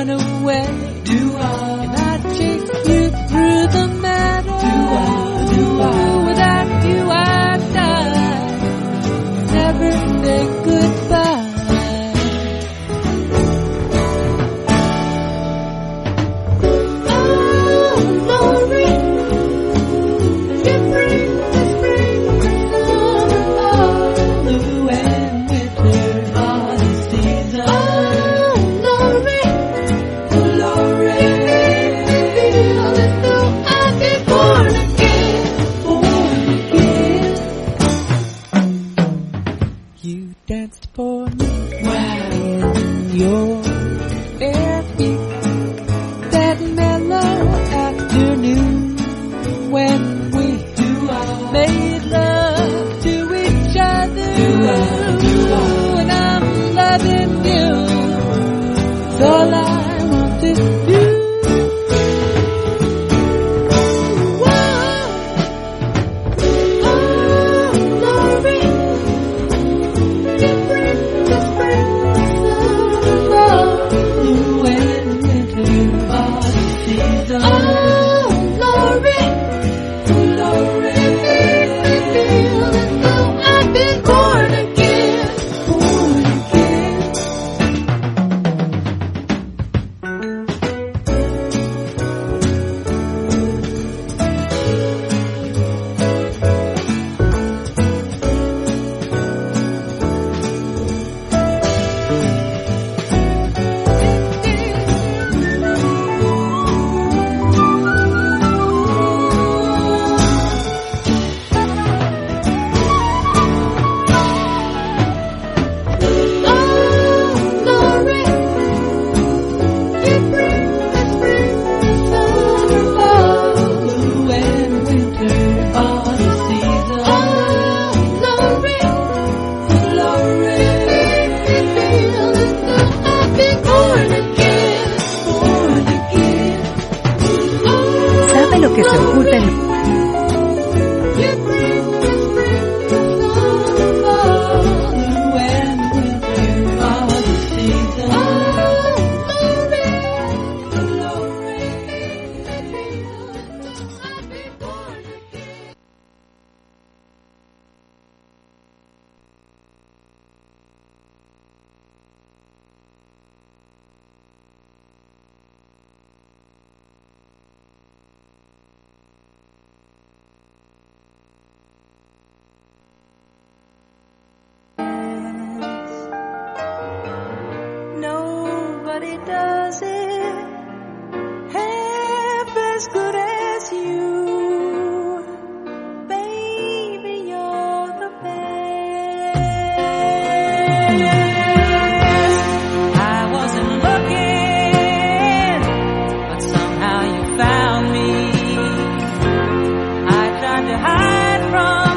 wrong.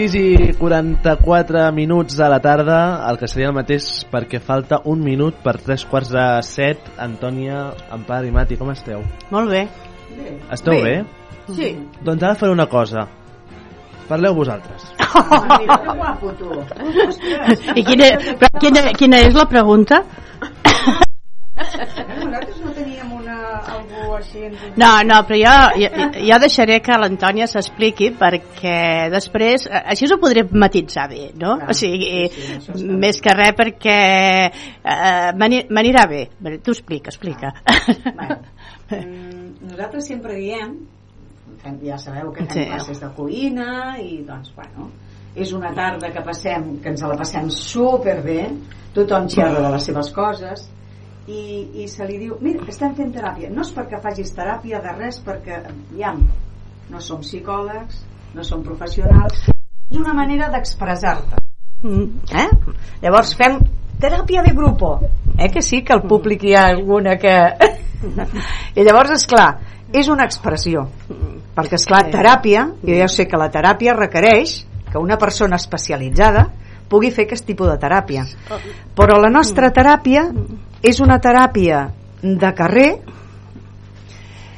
6 i 44 minuts de la tarda, el que seria el mateix perquè falta un minut per tres quarts de set. Antònia, Empar i Mati, com esteu? Molt bé. Esteu bé? Bé. Sí. Doncs ara faré una cosa. Parleu vosaltres. Mira, tu. I quina, però quina, quina és la pregunta? Nosaltres no teníem una, algú així... No, no, però jo, jo, jo deixaré que l'Antònia s'expliqui perquè després, eh, així us ho podré matitzar bé, no? O sigui, més que res perquè eh, m'ani- m'anirà bé. Tu explica, explica. Mm, nosaltres sempre diem ja sabeu que fem Sí. classes de cuina i doncs, bueno, és una tarda que passem, que ens la passem superbé, tothom xerra de les seves coses i, i se li diu, mira, estem fent teràpia. No és perquè facis teràpia de res, perquè, ja, no som psicòlegs, no som professionals, és una manera d'expressar-te. Eh? Llavors fem teràpia de grupo. Eh que sí, que al públic hi ha alguna que... I llavors, és clar, és una expressió. Perquè, és clar, teràpia, jo ja sé que la teràpia requereix que una persona especialitzada pugui fer aquest tipus de teràpia. Però la nostra teràpia és una teràpia de carrer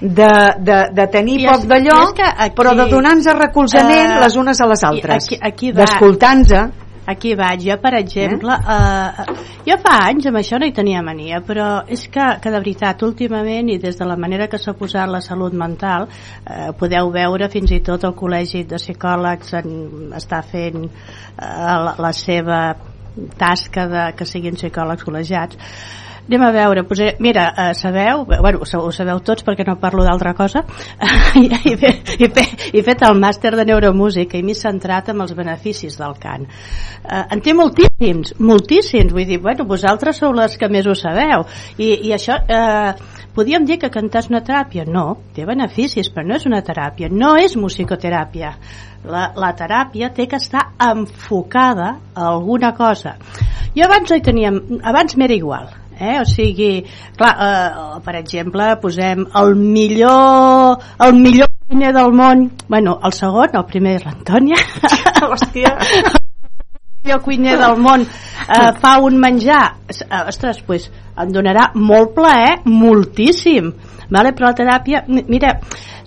de, de, de tenir I poc d'allò aquí- però de donar-nos recolzament Eh, les unes a les altres. aquí- aquí va- d'escoltar-nos Aquí vaig, jo per exemple eh? jo fa anys amb això no hi tenia mania però és que, que de veritat últimament i des de la manera que s'ha posat la salut mental eh, podeu veure fins i tot el col·legi de psicòlegs en, està fent eh, la, la seva tasca de que siguin psicòlegs col·legiats Anem a veure, posaré, mira, eh, sabeu, bueno, ho sa- ho sabeu tots perquè no parlo d'altra cosa, i, he, he, fet, he fet el màster de neuromúsica i m'he centrat en els beneficis del cant. Eh, en té moltíssims, moltíssims, vull dir, bueno, vosaltres sou les que més ho sabeu, i, i això, eh, podíem dir que cantar és una teràpia? No, té beneficis, però no és una teràpia, no és musicoteràpia. La, la teràpia té que estar enfocada a alguna cosa. Jo abans no hi tenia, abans m'era igual, eh? o sigui, clar, eh, per exemple, posem el millor el millor cuiner del món. Bueno, el segon, el primer és l'Antònia hòstia. El millor cuiner del món eh, fa un menjar. Eh, ostres, pues, em donarà molt plaer moltíssim. Vale? però la teràpia, mi- mira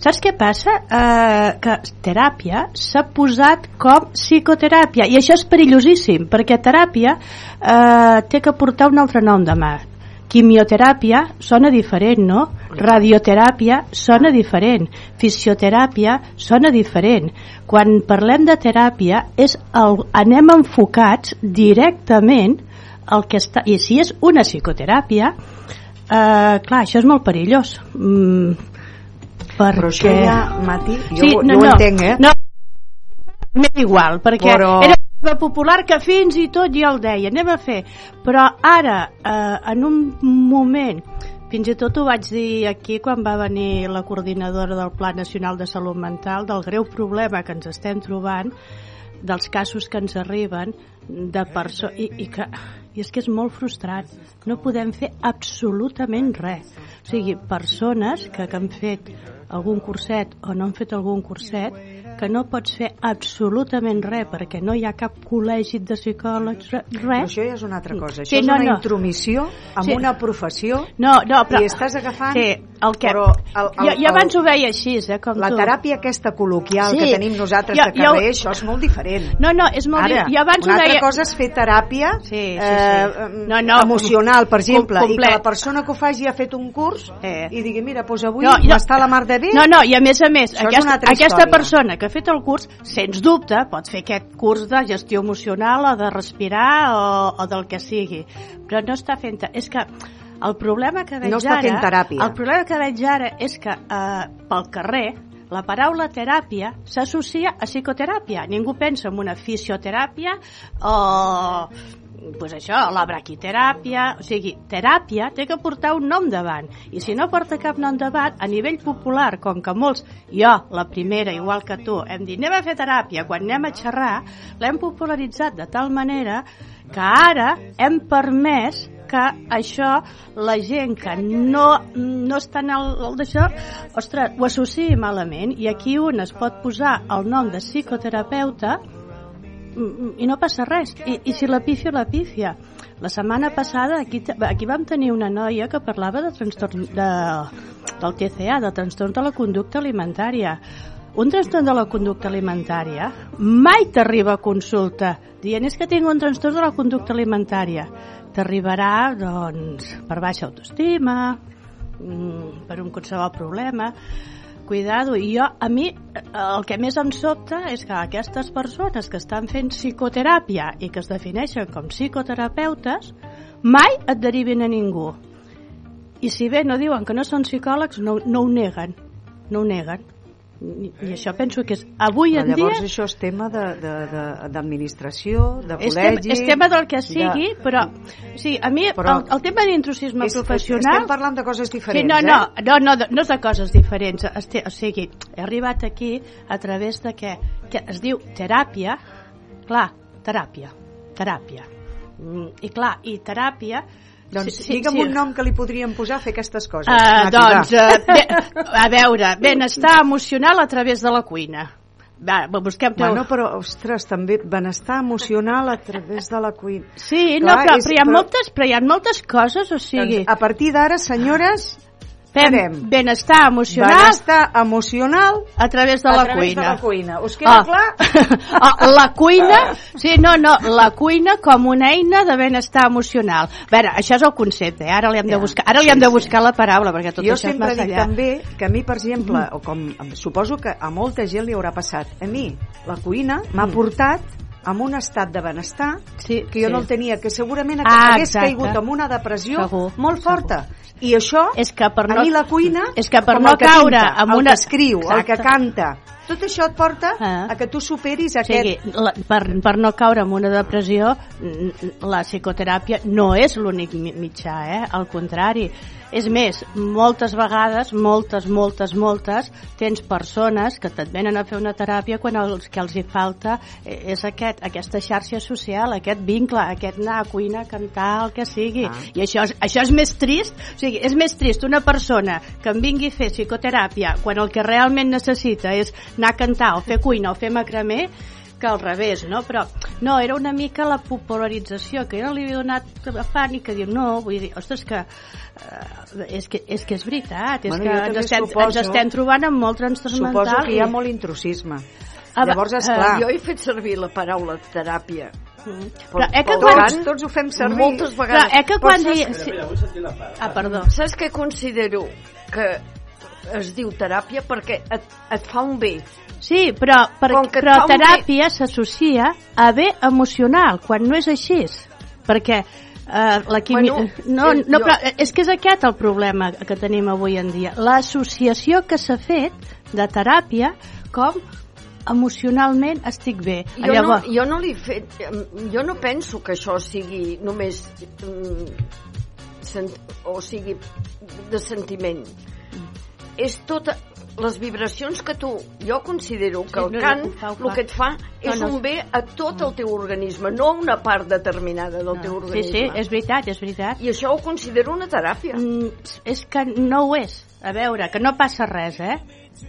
saps què passa? Eh, que teràpia s'ha posat com psicoteràpia i això és perillosíssim perquè teràpia eh, té que portar un altre nom demà quimioteràpia sona diferent, no? Radioteràpia sona diferent, fisioteràpia sona diferent. Quan parlem de teràpia és el, anem enfocats directament al que està... I si és una psicoteràpia, eh, clar, això és molt perillós. Mm, perquè... Però això ja, Mati, jo, jo ho entenc, eh? No, m'és igual, perquè Però- era una popular que fins i tot jo el deia, anem a fer. Però ara, eh, en un moment, fins i tot ho vaig dir aquí quan va venir la coordinadora del Pla Nacional de Salut Mental, del greu problema que ens estem trobant, dels casos que ens arriben de persones i, i que i és que és molt frustrant no podem fer absolutament res. O sigui, persones que, que han fet algun curset o no han fet algun curset que no pots fer absolutament res perquè no hi ha cap col·legi de psicòlegs, re- Però res. això ja és una altra cosa. Això Sí, és no, una no. intromissió en Sí. una professió No, no, però... i estàs agafant... Sí, el que... Però el, el, jo, jo abans ho veia així, eh, com la tu. teràpia aquesta col·loquial Sí. que tenim nosaltres Jo- de carrer, jo- això és molt diferent. No, no, és molt... Ara, jo abans una altra deia... cosa és fer teràpia sí, sí, sí. eh, No, no, emocional, per com- exemple, i que la persona que ho faci ha fet un curs Eh. i digui, mira, doncs avui No, no, m'està la mar de bé. No, no, i a més a més, Això aquesta, aquesta persona que ha fet el curs, sens dubte, pot fer aquest curs de gestió emocional o de respirar o, o del que sigui, però no està fent... És que el problema que veig No està ara... fent teràpia. El problema que veig ara és que eh, pel carrer la paraula teràpia s'associa a psicoteràpia. Ningú pensa en una fisioteràpia o pues això, la braquiteràpia, o sigui, teràpia té que portar un nom davant, i si no porta cap nom davant, a nivell popular, com que molts, jo, la primera, igual que tu, hem dit, anem a fer teràpia, quan anem a xerrar, l'hem popularitzat de tal manera que ara hem permès que això, la gent que no, no està en el, el d'això, ostres, ho associï malament, i aquí un es pot posar el nom de psicoterapeuta Mm, i no passa res. I, i si la pífia, la pífia la setmana passada aquí, aquí vam tenir una noia que parlava de trastorn de, del TCA, de trastorn de la conducta alimentària. Un trastorn de la conducta alimentària? Mai t'arriba a consulta dient és que tinc un trastorn de la conducta alimentària t'arribarà doncs per baixa autoestima mm, per un qualsevol problema. Cuidado, i jo, a mi el que més em sobta és que aquestes persones que estan fent psicoteràpia i que es defineixen com psicoterapeutes mai et derivin a ningú. I si bé no diuen que no són psicòlegs no, no ho neguen no ho neguen I, i això penso que és avui en llavors dia això és tema de- de- de- d'administració, de, de és col·legi... és tema del que sigui, de... però sí, a mi Però- el, el tema d'intrusisme És- professional estem parlant de coses diferents, sí, no, eh? no, no, no, no és de coses diferents este, o sigui, he arribat aquí a través de que, que es diu teràpia clar, teràpia teràpia Mm, i clar, i teràpia Doncs digue'm un nom que li podríem posar a fer aquestes coses. Uh, doncs, uh, a veure, benestar emocional a través de la cuina. Va, busquem Bueno, però, ostres, també benestar emocional a través de la cuina. Sí, Clar, no, però, és- però, hi ha moltes, però hi ha moltes coses, o sigui... Doncs, a partir d'ara, senyores, fem benestar emocional benestar emocional a través de a la través cuina. de la cuina. Us queda Ah. clar? Ah, la cuina, sí, no, no, la cuina com una eina de benestar emocional. A veure, això és el concepte, eh? ara li hem de buscar, ara li hem de buscar la paraula, perquè tot jo això és sempre massa dic allà. també que a mi, per exemple, o com suposo que a molta gent li haurà passat, a mi la cuina m'ha portat amb un estat de benestar sí, que jo sí. no el tenia, que segurament Ah, hagués exacte. caigut amb una depressió Segur, molt forta. I això, és que per a no- mi la cuina, és que per com no el que caure pinta, amb el una- que escriu, el que Exacte. canta, tot això et porta Ah. a que tu superis O aquest... sigui, la, per, per no caure en una depressió, la psicoteràpia no és l'únic mi- mitjà, eh? al contrari. És més, moltes vegades, moltes, moltes, moltes, tens persones que te't venen a fer una teràpia quan el que els hi falta és aquest, aquesta xarxa social, aquest vincle, aquest anar a cuina, a cantar, el que sigui. Ah. I això és, això és més trist, o sigui, és més trist una persona que em vingui a fer psicoteràpia quan el que realment necessita és anar a cantar o fer cuina o fer macramé, que al revés, no? Però no, era una mica la popularització que jo li havia donat afany i que diu no, vull dir, ostres, que eh, és que és, que és veritat, és Bueno, que ens estem, suposo- ens estem trobant amb molt trastorn Suposo mental. que hi ha i- molt intrusisme. Ah, Llavors, esclar... Jo he fet servir la paraula teràpia. Però eh que quan- cant, tots ho fem servir. Moltes vegades. Però eh que Però quan saps- di- sí. Ah, perdó. Saps què considero que es diu teràpia? Perquè et, et fa un bé. Sí, però, per, però un bé- teràpia s'associa a bé emocional, quan no és així. Perquè eh, la quimi... Bueno, no, eh, no, jo- però és que és aquest el problema que tenim avui en dia. L'associació que s'ha fet de teràpia com emocionalment estic bé. Jo, no, jo no li fet... Jo no penso que això sigui només... mm, Sent, o sigui, de sentiment. És tota les vibracions que tu... Jo considero que Sí, el no, no, cant fa, el que et fa és no. un bé a tot el teu organisme, no a una part determinada del teu Sí, organisme. sí, és veritat, és veritat. I això ho considero una teràpia. Mm, és que no ho és. A veure, que no passa res, eh?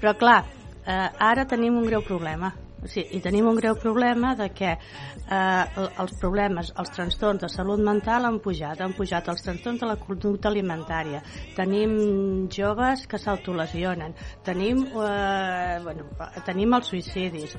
Però clar, eh, ara tenim un greu problema. Sigui, I tenim un greu problema de que eh, el- els problemes, els trastorns de salut mental han pujat, han pujat els trastorns de la conducta alimentària. Tenim joves que s'autolesionen, tenim, eh, bueno, tenim els suïcidis.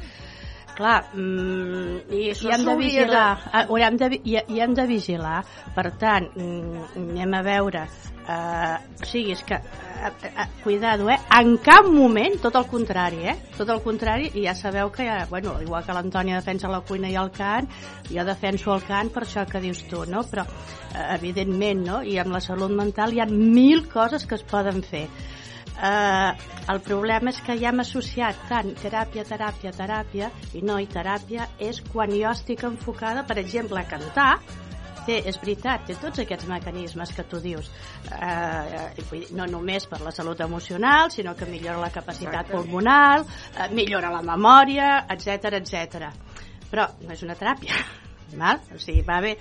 Clar, mm, i, Això i hem de vigilar, de... ho hem de, vi- i, i hem de vigilar, per tant, mm, anem a veure, eh, o sigui, és que, eh, eh, cuidado, eh, en cap moment, tot el contrari, eh, tot el contrari, i ja sabeu que, ja, bueno, igual que l'Antònia defensa la cuina i el cant, jo defenso el cant per això que dius tu, no? Però, eh, evidentment, no? I amb la salut mental hi ha mil coses que es poden fer. Eh, el problema és que ja hem associat tant teràpia, teràpia, teràpia i no, i teràpia és quan jo estic enfocada, per exemple, a cantar té, és veritat, té tots aquests mecanismes que tu dius eh, no només per la salut emocional sinó que millora la capacitat Exacte. pulmonar eh, millora la memòria etc etc. però no és una teràpia val? o sigui, va bé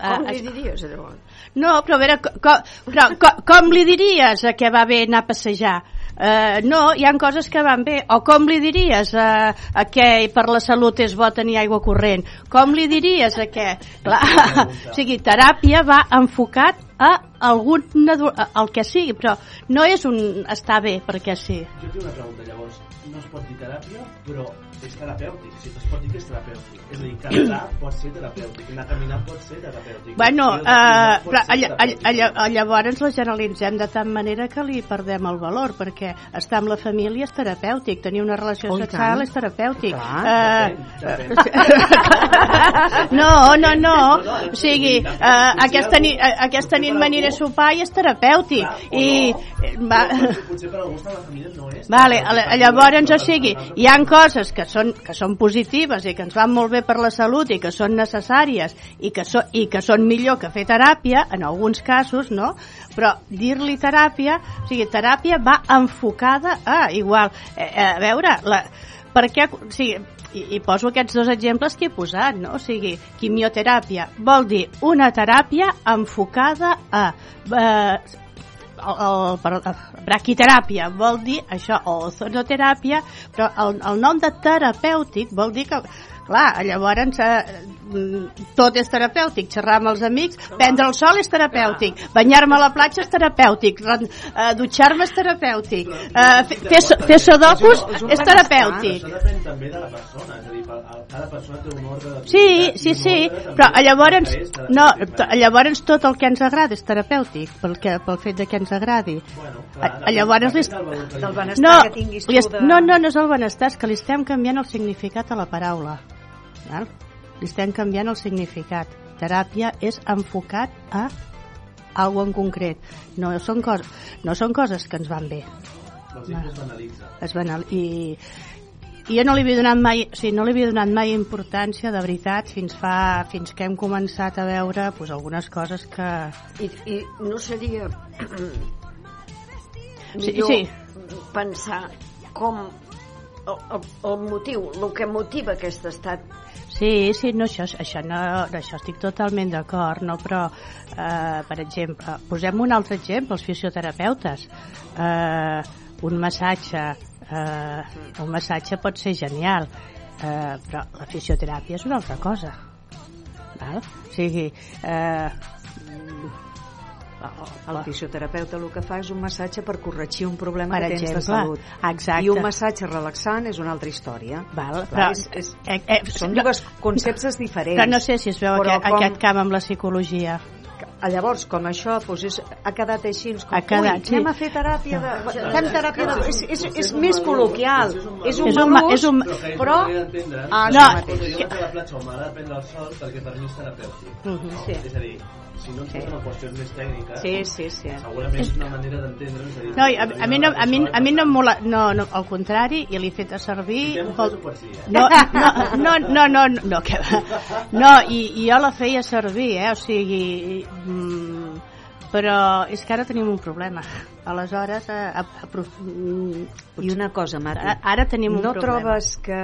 Com eh, li diries, llavors? no, però a veure, co, co, però, co, com li diries a que va bé anar a passejar? Uh, no, hi han coses que van bé. O com li diries a, a que per la salut és bo tenir aigua corrent? Com li diries a que... Clar, o sigui, teràpia va enfocat a algun el que sigui, però no és un estar bé perquè sí. Jo tinc una pregunta, llavors. No es pot dir teràpia, però és terapèutic. Si es pot dir que és terapèutic. És a dir, cantar pot ser terapèutic, anar a caminar pot ser terapèutic. Bueno, uh, terapèutic. lla- lla- llavors la generalitzem de tant manera que li perdem el valor, perquè estar amb la família és terapèutic, tenir una relació Oh, sexual és terapèutic. Clar, Eh, no, no, no. O sigui, uh, aquesta, ni, eh, aquesta, ni, nit m'aniré a sopar i és terapèutic. I... Va, Potser per algú la família no és. Vale, llavors, o sigui, hi han coses que són, que són positives i que ens van molt bé per la salut i que són necessàries i que, so, i que són millor que fer teràpia, en alguns casos, no? Però dir-li teràpia, o sigui, teràpia va enfocada a, igual, eh, eh, a veure, la, per què, o sigui, i, i poso aquests dos exemples que he posat, no? O sigui, quimioteràpia vol dir una teràpia enfocada a eh, braquiteràpia vol dir això, o ozonoteràpia, però el, el nom de terapèutic vol dir que, clar, llavors eh, tot és terapèutic, xerrar amb els amics, prendre el sol és terapèutic, banyar-me a la platja és terapèutic, eh, dutxar-me és terapèutic, eh, fer, fer, so- fer sudokus és terapèutic. Això depèn també de la persona, és a dir, cada persona té un ordre de Sí, sí, sí, però llavors, no, eh? llavors tot el que ens agrada és terapèutic, pel, que, pel fet de que ens agradi. llavors, Del benestar no, que tinguis tu de- no, no, no és el benestar, és que li estem canviant el significat a la paraula. Val? Li estem canviant el significat. Teràpia és enfocat a algo en concret. No són, coses, no són coses que ens van bé. Que es banalitza. Es banal, i, i jo no li havia donat mai, o sigui, no li havia donat mai importància de veritat fins fa fins que hem començat a veure pues, algunes coses que I, i no seria Sí, millor sí. pensar com el, el, el motiu, el que motiva aquest estat Sí, sí, no, això, això, no, això estic totalment d'acord, no? però, eh, per exemple, posem un altre exemple, els fisioterapeutes. Eh, un massatge, eh, un massatge pot ser genial, eh, però la fisioteràpia és una altra cosa. Val? O sigui, eh, El fisioterapeuta el que fa és un massatge per corregir un problema Per que tens de exemple, salut. exacte. I un massatge relaxant és una altra història. Val, Clar, però- és, és, eh, eh, són no- dues conceptes diferents. però no sé si es veu Però aquest, com- aquest camp amb la psicologia. Llavors, com això doncs és, ha quedat així, com, Ha quedat, ui, sí. anem a fer teràpia de... Fem teràpia de... És, és, és més col·loquial, és un És un ma- malús, és un- però... Ah, no, jo vaig a la platja o m'agrada prendre el sol perquè per mi és terapèutic. Mhm, no? sí. És a dir, si no ens a qüestions més tècniques, Sí, sí, sí. segurament és una manera d'entendre. és a dir, No, a, a, mi no, a, mi, a mi no em mola, no, no, al contrari, i l'he fet a servir... Si, eh? No, no, no, no, no, no, no, que. No, i, i jo la feia servir, eh, o sigui... Mm, però és que ara tenim un problema. Aleshores, a, a, a, I una cosa, Mati, A- ara tenim un no problema. trobes que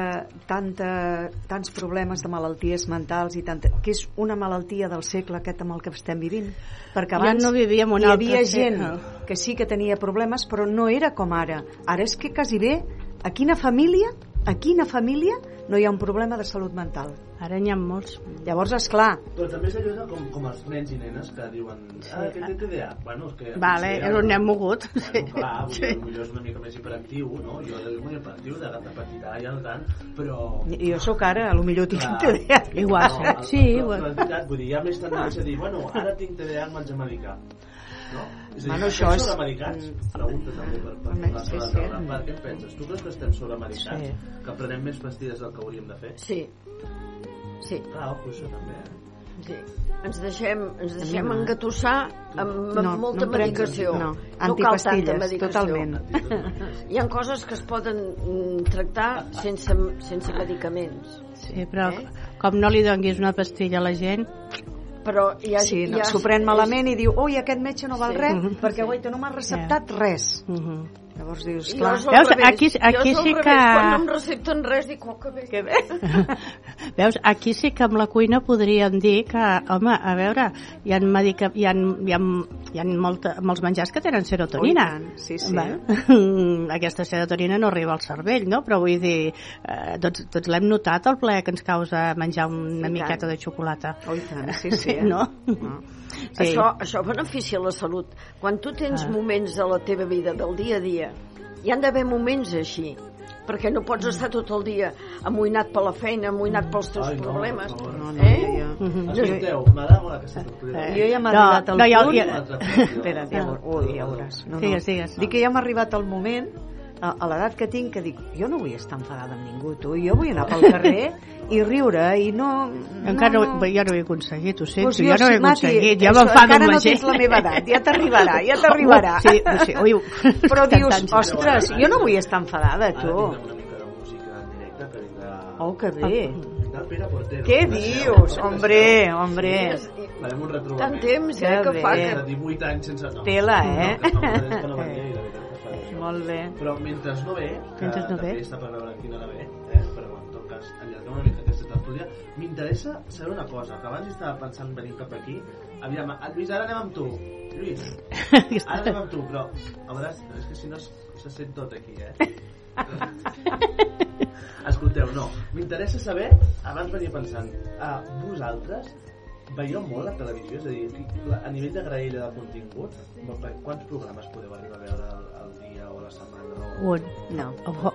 tanta, tants problemes de malalties mentals i tanta, que és una malaltia del segle aquest amb el que estem vivint? Perquè Ja abans no vivíem un hi havia gent segle. que sí que tenia problemes, però no era com ara. Ara és que quasi bé, a quina família, a quina família no hi ha un problema de salut mental? Ara n'hi ha molts. Llavors, és clar, Però també de com, com els nens i nenes que diuen ah, que té TDA. Bueno, és que... Vale, és un el- nen mogut. Bueno, clar, sí. potser és una mica més hiperactiu, no? Jo era molt hiperactiu, de, de petitar i el tant, però... jo sóc ara, a lo millor tinc Clar. TDA. Igual, No, sí, igual. vull dir, hi ha més tendència a dir, bueno, ara tinc TDA, em vaig a medicar. No? És a dir, Bueno, això és- sobremedicats? Pregunta també per, per posar sí, sobre sí. Per què en penses? Tu creus que estem sobremedicats? Sí. Que prenem més pastilles del que hauríem de fer? Sí. Sí. Clar, ojo, això també, eh? Sí. Ens deixem, ens A deixem no. engatussar amb, amb No, molta no medicació. no, cal tanta antipastilles, medicació. totalment. Hi ha coses que es poden mm, tractar sense, sense medicaments. Sí, però com no li donguis una pastilla a la gent... Però hi ha, Sí, no, s'ho pren malament i diu, ui, aquest metge no val Sí. res, Mhm. perquè guaita, no m'ha receptat res. Llavors dius, clar... Veus, revés. aquí- aquí sí que- Quan no em recepten res, dic, oh, que bé. Que bé. Veus, aquí sí que amb la cuina podríem dir que, home, a veure, hi ha, medica, hi ha, hi ha, hi ha molta, molts menjars que tenen serotonina. Oh, i tant, sí, sí. Val? Aquesta serotonina no arriba al cervell, no? Però vull dir, eh, tots, tots l'hem notat, el plaer que ens causa menjar una I miqueta tant. de xocolata. Oh, tant, sí, sí. eh? No? Sí. Això, això beneficia la salut. Quan tu tens Ah. moments de la teva vida, del dia a dia, hi han d'haver moments així, perquè no pots estar tot el dia amoïnat per la feina, amoïnat pels teus Ai, no, problemes. favor. No, no, eh? jo, jo. Escolteu, m'agrada molt aquesta sorpresa. Jo ja m'ha No, arribat el no, ja- punt... ja- ja, ho- ui, ja veuràs. No, no. digues. Dic que ja m'ha arribat el moment a, a l'edat que tinc que dic, jo no vull estar enfadada amb ningú, tu, jo vull anar pel carrer i riure i no... Encara no, no. jo no ho he aconseguit, ho sento, Pues jo, no ho he Mati, aconseguit, ja m'enfado encara amb no la gent. tens la meva edat, ja t'arribarà, ja t'arribarà. Uh, sí, sí, ui, Però dius, ostres, jo no vull estar enfadada, tu. Ara tindrem una mica de música en directe que vindrà... Oh, que bé. Portero. Què dius? Hombre, hombre. Farem un retrobament. Tant temps, eh, que fa que- De 18 anys sense... No, Tela, eh? Molt bé. Però mentre no ve, que Mentre no ve. també està per veure quina hora ve, eh? però en tot cas, allarguem una mica aquesta tertúlia, m'interessa saber una cosa, que abans estava pensant venir cap aquí, aviam, ah, Lluís, ara anem amb tu. Lluís, ara anem amb tu, però a vegades, és que si no se sent tot aquí, eh? Escolteu, no, m'interessa saber, abans venia pensant, a vosaltres veieu molt la televisió? És a dir, a nivell de graella de contingut, quants programes podeu arribar a veure la setmana? No? Un. No.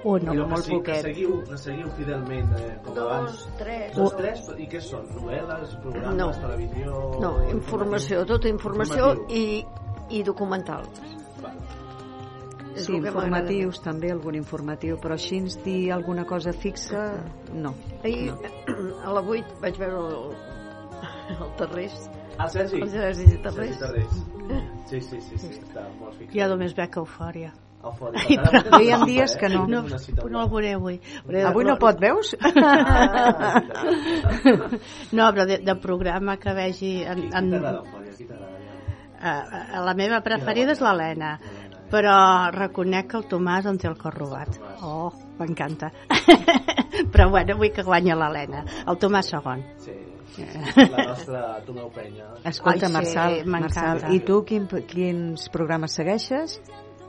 Un, no. que, sí, que seguiu, que seguiu fidelment eh, com Dos, abans. tres. Dos, tres, i què són? Novel·les, programes, No. televisió... No, informació, tota informació i, i documental. És Sí, informatius també, algun informatiu, però així ens dir alguna cosa fixa, no. Ahir, no. a la 8, vaig veure el, el Terrés. Ah, Sergi? El Sergi Terrés. Sergi Terrés. Sí, sí, sí, sí, està molt fixat. Jo només veig eufòria. Ai, Ara però- hi ha dies que no. No, no el veuré avui. Avui no pot, veus? no, però de, de programa que vegi... En, en, a, a la meva preferida és l'Helena però reconec que el Tomàs en té el cor robat. Oh, m'encanta. Però bueno, vull que guanyi l'Helena. El Tomàs segon. Sí, la nostra Tomeu Penya. Escolta, Ai, sí, Marçal, m'encanta. Marçal, i tu quin, quins programes segueixes?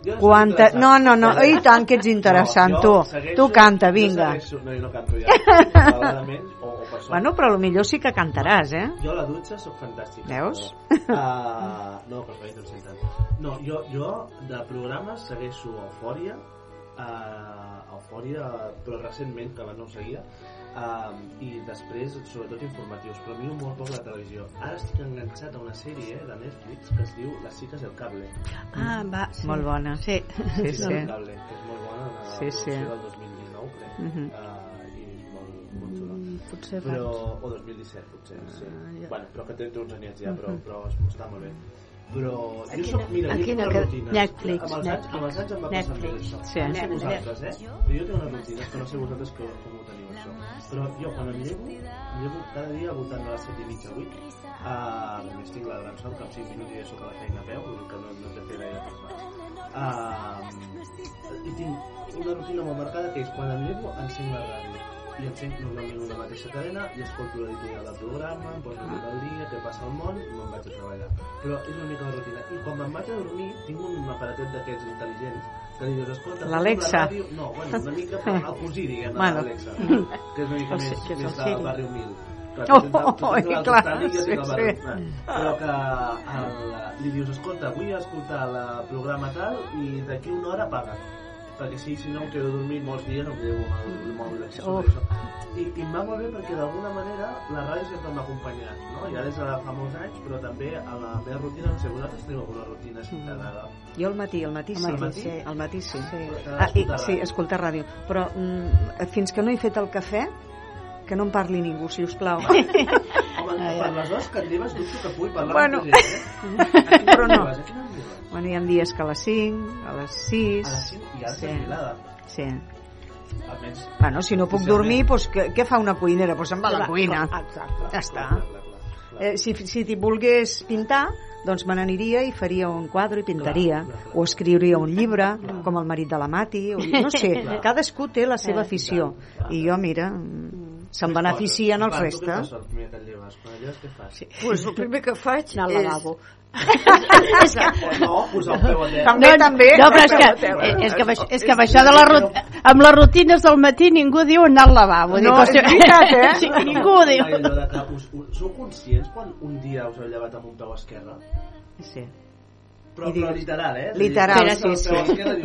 No Quanta... No, no, no, i tant que ets interessant, No, tu. segueixo- Tu canta, jo vinga. segueixo- No, jo no canto ja. O, o per. Bueno, però millor sí que cantaràs, eh? Jo a la dutxa sóc fantàstic. Veus? Uh, no, per favor, no senten. No, jo, jo de programes segueixo Eufòria, uh, Eufòria, però recentment, que abans no ho seguia, uh, i després, sobretot, informatius, però miro molt poc la televisió. Ara estic enganxat a una sèrie de Netflix que es diu Las chicas del cable. ah, va, sí. Molt bona. sí, Sí, sí. del cable, que és molt bona, una Sí, sí. del 2019, crec. Uh, i molt, molt xula. Mm, potser però, abans. o 2017 potser sí. ja. bueno, però que té, uns anyets ja però, Mhm. però es- està molt bé però A jo soc, mira, a jo tinc una rutina Netflix, amb els, anys, amb els anys em va passant Netflix. més això Sí. no sé vosaltres, eh? però jo tinc una rutina que no sé vosaltres que, com ho teniu això però jo quan em llevo em llevo cada dia al voltant de les 7 i mitja 8 uh, només tinc la gran sort que en 5 minuts ja soc a la feina a peu que no, no he de fer gaire més uh, i tinc una rutina molt marcada que és quan em llevo encenc la ràdio i encenc normalment una mateixa cadena i escolto l'editorial del programa, em poso tot el dia, què passa al món i me'n vaig a treballar. Però és una mica la rutina. I quan me'n vaig a dormir tinc un aparatet d'aquests intel·ligents que dius, escolta, L'Alexa. posa'm la ràdio... No, bueno, una mica el cosí, diguem, Bueno. l'Alexa, que és una mica més, que és més el de Siri. barri humil. Clar, Oh, oh, i el clar, sí, barri- sí. eh, Però que el, li dius, escolta, vull escoltar el programa tal i d'aquí una hora paga perquè sí, si no em quedo dormit molts dies em llevo amb el, mòbil. I, i em va molt bé perquè d'alguna manera la ràdio sempre m'ha acompanyat no? ja des de fa molts anys però també a la meva rutina no sé, vosaltres teniu alguna rutina així integrada Jo al matí, al matí Al sí. matí? Al matí sí. T'agrada Ah, i, sí, escoltar ràdio. Però mm, fins que no he fet el cafè, que no em parli ningú, si us plau. Home, per les hores que lleves dubto que pugui parlar Bueno. amb gent, eh? Però no. lleves? A quina hora lleves? Bueno, hi ha dies que a les 5, a les 6... A les 5 i ara sí. sí. jubilada. Sí. Almenys... Bueno, si no puc dormir, doncs, què, què fa una cuinera? Doncs se'n va a la Clar, cuina. clar, exacte. Ja està. Eh, si si t'hi volgués pintar, doncs me n'aniria i faria un quadre i pintaria. O escriuria un llibre, com el marit de la Mati. O, no sé, Clar. cadascú té la seva afició. I jo, mira, se'n beneficien els fas? Sí. Pues el primer que faig Anar al és... lavabo. és que... No, posar el peu a terra. També, també. No, però és que, és que, amb això- és que amb això de la rut amb les rutines del matí ningú diu anar al lavabo. No, és veritat, eh? Sí, ningú ho diu. Sou conscients quan un dia us heu llevat amb un peu esquerre? Sí. Però, però literal, eh? Literal, sí, sí.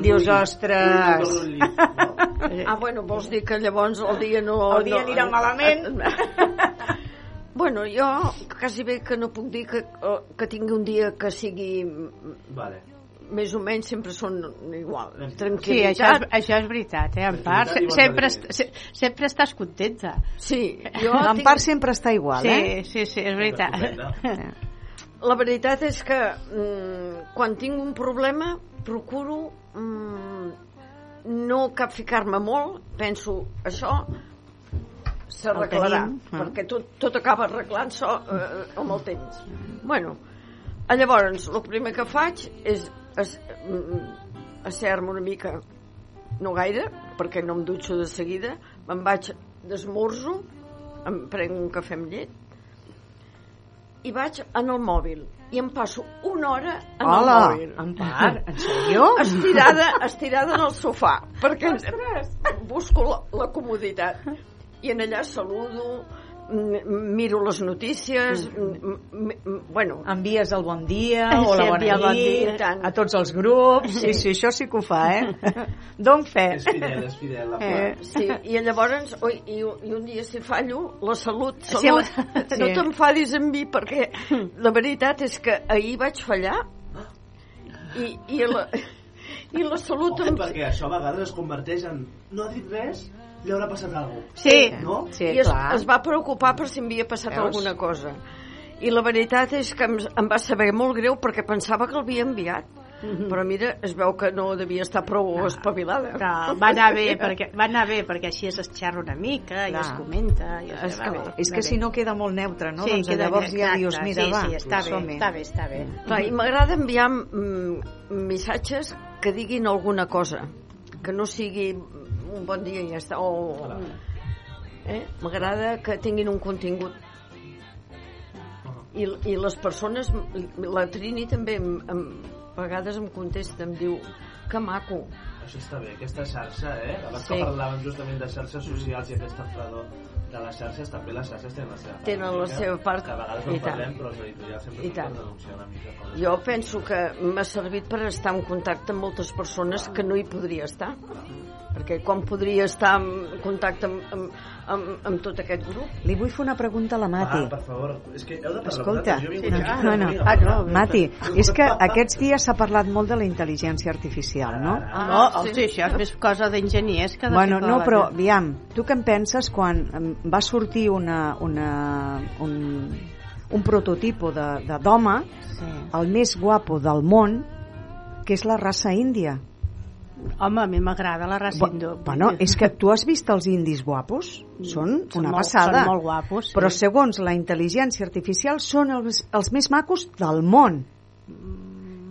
Dius, ostres. Ah, bueno, vols dir que llavors el dia no... El dia no, anirà malament. Bueno, jo quasi bé que no puc dir que, eh, que tingui un dia que sigui Vale. més o menys sempre són igual. Sí, Tranquil·litat. això és, això és veritat, eh? En part, sempre, rendiment. est- se- sempre estàs contenta. Sí, jo en tinc- part sempre està igual, sí, eh? Sí, sí, és veritat. La veritat és que mm, quan tinc un problema procuro mm, no capficar-me molt, penso això s'arreglarà, ah. perquè tot, tot acaba arreglant-se eh, amb el temps. Bueno, llavors, el primer que faig és es, mm, asseure-me una mica, no gaire, perquè no em dutxo de seguida, me'n vaig d'esmorzo, em prenc un cafè amb llet, i vaig en el mòbil i em passo una hora en Hola, el mòbil. Empar, en sèrio? Estirada, estirada en el sofà, perquè busco la, la comoditat. I en allà saludo, miro les notícies, bueno... Envies el bon dia Sí, o la bona el bon nit dia, tant. a tots els grups. Sí, sí, això sí que ho fa, eh? Don fe. És fidel, és fidel. La Eh, sí, i llavors, oi, i, i un dia si fallo, la salut, Sí, salut, la- sí. no t'enfadis amb mi, perquè la veritat és que ahir vaig fallar i, i, la, i la salut... Ojo, em- perquè això a vegades es converteix en no ha dit res, li haurà passat alguna cosa. Sí, no? I es, es va preocupar per si m'havia passat Veus? alguna cosa. I la veritat és que em, em va saber molt greu perquè pensava que l'havia enviat. Mhm. Però mira, es veu que no devia estar prou espavilada. Però va anar bé, perquè, va anar bé perquè així es xerra una mica i Clar. es comenta. I es, És, que, bé, és que bé. si no queda molt neutre, no? Sí, doncs queda llavors bé, ja dius, mira, sí, va, sí, està bé, som-hi. està bé, està bé. Clar, I m'agrada enviar mm, missatges que diguin alguna cosa, que no sigui un bon dia i ja està, o... Eh? M'agrada que tinguin un contingut. I, I les persones, la Trini també, em, em, a vegades em contesta, em diu, que maco. Això està bé, aquesta xarxa, eh? Abans Sí. que parlàvem justament de xarxes socials i aquesta fredor de les xarxes, també les xarxes tenen la seva part. Tenen la seva part, Que a vegades no i en tant. parlem, però els editorials sempre per denunciar una mica coses. Jo penso que m'ha servit per estar en contacte amb moltes persones que no hi podria estar. Perquè com podria estar en contacte amb, amb, amb, amb tot aquest grup? Li vull fer una pregunta a la Mati. Ah, per favor, és que heu de parlar Escolta, jo vingut no, no, no. vinga, parla. Mati, és que aquests dies s'ha parlat molt de la intel·ligència artificial, no? Ah, no, sí. això és més cosa d'enginyers que de Bueno, no, però, aviam, tu què en penses quan va sortir una, una, un, un prototipo de, de d'home, sí. el més guapo del món, que és la raça índia? Home, a mi m'agrada la raça hindú. Bueno, és que tu has vist els indis guapos? Són Són una molt- passada. són molt guapos, sí. Però segons la intel·ligència artificial són els, els més macos del món.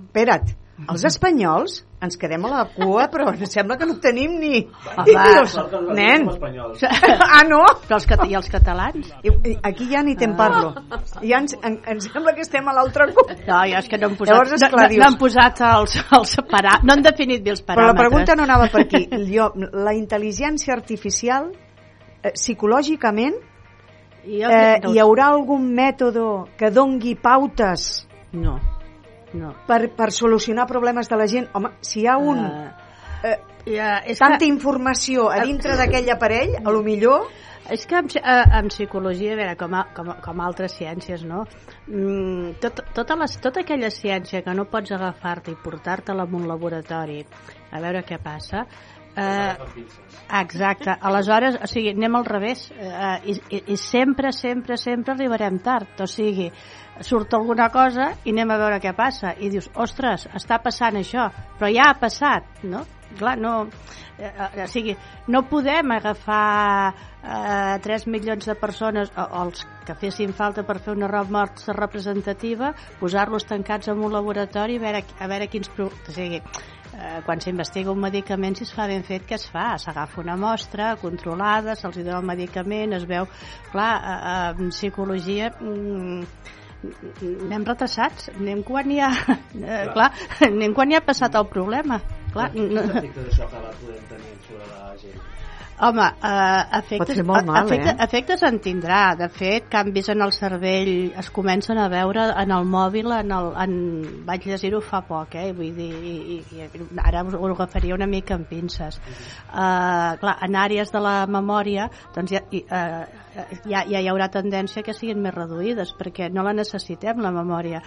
Espera't, els espanyols ens quedem a la cua, però em sembla que no tenim ni... Sort que els nen, espanyols. ah, no? Però els, I els catalans? I, i aquí ja ni te'n parlo. Ja ens, en, em sembla que estem a l'altre cua. No, jo és que no han posat, Llavors, esclar, no, no, dius- no han posat els, els parà... No han definit bé els Però paràmetres. la pregunta no anava per aquí. Jo, la intel·ligència artificial, eh, psicològicament, eh, hi haurà algun mètode que dongui pautes No, no. per, per solucionar problemes de la gent? Home, si hi ha un... Eh, ja, és tanta que- informació a dintre d'aquell aparell, a lo millor... És que en, eh, en psicologia, a veure, com, a, com, a- com altres ciències, no? Mm, tot, tota, les, tota aquella ciència que no pots agafar-te i portar-te-la a un laboratori a veure què passa, eh, exacte, aleshores, o sigui, anem al revés, eh, i, i, i sempre, sempre, sempre arribarem tard, o sigui, surt alguna cosa i anem a veure què passa, i dius, ostres, està passant això, però ja ha passat, no? Clar, no, eh, eh, o sigui, no podem agafar eh, 3 milions de persones o, o els que fessin falta per fer una mostra representativa, posar-los tancats en un laboratori a veure, a veure quins... O sigui, eh, quan s'investiga un medicament, si es fa ben fet, què es fa? S'agafa una mostra controlada, se'ls dona el medicament, es veu... Clar, eh, eh, en psicologia... Mm, anem retrasats, anem quan ja... Eh, clar, anem quan ja ha passat el problema. Clar, Quins no, efectes això que la podem tenir sobre la gent? Home, uh, efectes, molt mal, efecte, eh? efectes en tindrà. De fet, canvis en el cervell es comencen a veure en el mòbil, en el, en, vaig llegir-ho fa poc, eh? vull dir, i, i, i ara us ho agafaria una mica amb pinces. Uh, clar, en àrees de la memòria doncs ja, i, uh, ja, ja hi haurà tendència que siguin més reduïdes perquè no la necessitem, la memòria.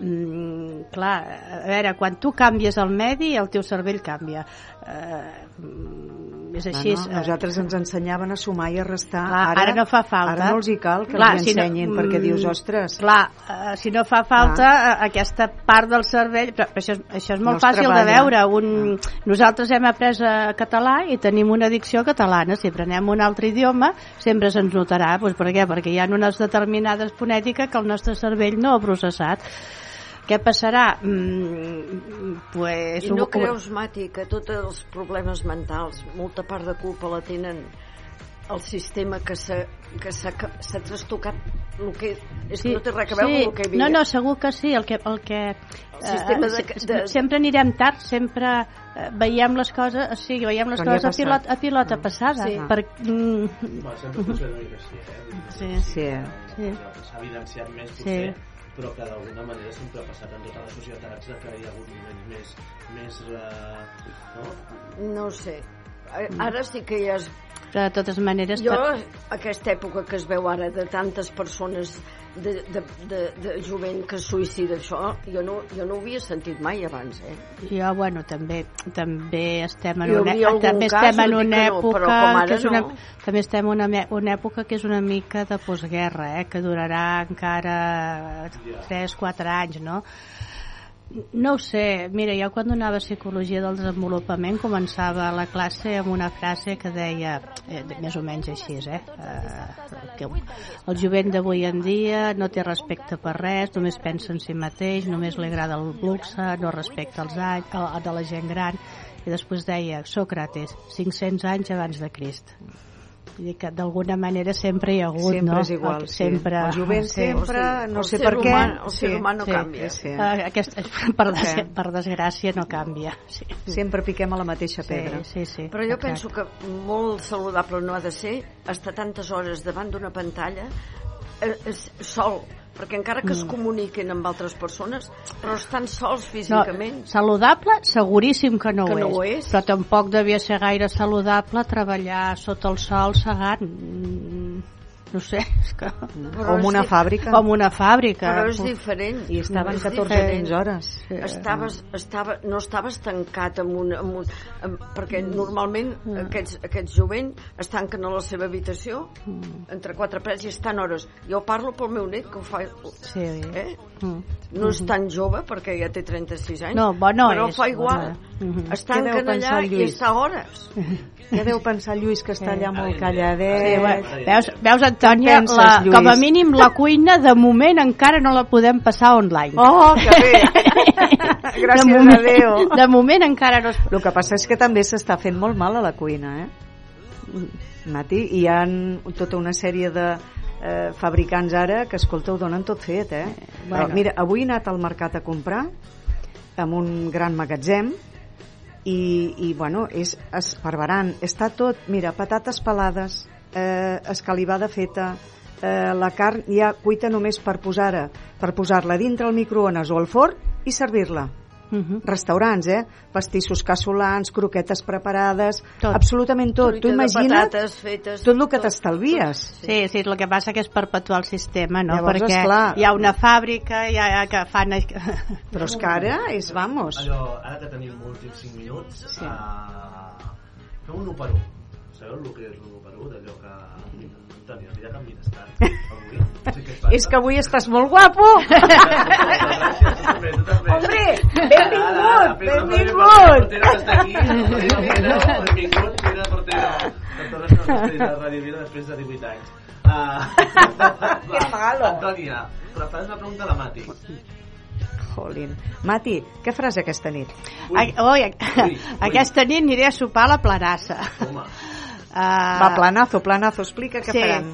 Mm, clar, a veure, quan tu canvies el medi, el teu cervell canvia. Uh, és així. Bueno, nosaltres ens ensenyaven a sumar i a restar. Clar, ara, ara no fa falta. Ara no els hi cal que clar, els si no- ensenyin, perquè mm, dius, ostres... Clar, uh, si no fa falta uh, aquesta part del cervell, però això, això és molt No fàcil de treballa. veure. Un, Nosaltres hem après català i tenim una dicció catalana. Si prenem un altre idioma, sempre se'ns notarà. Pues, per què? Perquè hi ha unes determinades fonètiques que el nostre cervell no ha processat. Què passarà? Mm, pues, I no ho- creus, Mati, que tots els problemes mentals, molta part de culpa la tenen el sistema que s'ha que s'ha s'ha trastocat el que és que no té res a veure amb el que hi havia No, no, segur que sí. El que, el que El sistema de- eh, de- sempre anirem tard, sempre eh, veiem les coses, o sigui, veiem les Quan coses a pilota, a pilota passada. Sí. Per, mm, Bueno, sempre funciona una mica així, eh? Sí. Sí. Sí. S'ha evidenciat més, Sí. Però que d'alguna manera sempre ha passat en totes les societats que hi ha hagut moments més... més eh, no? no ho sé Eh, ara sí que ja és Però de totes maneres... jo per- aquesta època que es veu ara de tantes persones de, de, de, de jovent que es suïcida això jo no, jo no ho havia sentit mai abans eh? Jo, bueno, també també estem en una, també cas, estem en no una que no, època ara que és una, no. també estem en una, una època que és una mica de postguerra, eh, que durarà encara 3-4 anys, no? No ho sé, mira, jo quan donava psicologia del desenvolupament començava la classe amb una frase que deia, eh, més o menys així, eh, eh, que el jovent d'avui en dia no té respecte per res, només pensa en si mateix, només li agrada el luxe, no respecta els anys, de la gent gran, i després deia, Sòcrates, 500 anys abans de Crist. Vull dir que d'alguna manera sempre hi ha hagut, Sempre no? és igual, sí. sempre, El jovent sempre, no el sé ser per què, humà- el ser sí, humà no sí, canvia. sí, sí. Eh, aquest, per, des, Sí. per desgràcia no canvia. Sí. Sempre piquem a la mateixa pedra. Sí, sí, sí. Però jo exacte. penso que molt saludable no ha de ser estar tantes hores davant d'una pantalla eh, sol, perquè encara que es Mm. comuniquen amb altres persones, però estan sols No, físicament. saludable, seguríssim que no, Que ho, no és, ho és. Però tampoc devia ser gaire saludable treballar sota el sol segant. Mm, No sé, és que... Però Com una fàbrica. Com una fàbrica. Però és diferent. I estaven És 14 diferent. hores. Sí. Estaves, estava, no estaves tancat amb un, amb un, amb, perquè normalment aquests, aquests jovent es tanquen a la seva habitació entre quatre parets i estan hores. Jo parlo pel meu net que ho fa... Sí. Eh? Mm. No és tan jove perquè ja té 36 anys, No, bo no però és, fa igual. Mhm. Es Què deu tanquen pensar allà el i Lluís? està hores. Què deu pensar Lluís, que està allà molt Sí, calladet? bueno, veus, veus Antònia, penses, la, Lluís? com a mínim la cuina de moment encara no la podem passar online. Oh, que bé! Gràcies de moment, a Déu. De moment encara no es... El que passa és que també s'està fent molt mal a la cuina, eh? Mati, i hi ha tota una sèrie de eh, fabricants ara que, escolta, ho donen tot fet, eh? Però, Bueno. mira, avui he anat al mercat a comprar amb un gran magatzem i, i bueno, és esparverant. Està tot, mira, patates pelades, eh, escalivada feta, eh, la carn ja cuita només per posar-la per posar-la dintre el microones o al forn i servir-la. Mhm. Restaurants, eh? Pastissos cassolans, croquetes preparades, tot. absolutament tot. Truita Tu imagina't patates fetes, tot el que t'estalvies. Sí, sí, el que passa que és perpetuar el sistema, no? Llavors, Perquè esclar. hi ha una fàbrica hi ha, que fan... Però és que ara és, vamos... Allò, ara que tenim últims 5 minuts, sí. uh, fem un 1 per 1. Sabeu el que és l'1 per 1? D'allò que... Antònia, mira que tant avui. No sé què passa. És que avui estàs molt guapo! Hombre, benvingut. Benvingut, benvingut, Pedro Portero. Que tornes a l'estrella de Ràdio Vila després de 18 anys. Uh, Que malo. Antònia, fas una pregunta a la Mati. Jolín. Mati, què faràs aquesta nit? Ui, ui, aquesta nit aniré a sopar a la Planassa. Home. Uh, Va, planazo, planazo, explica què sí. faran.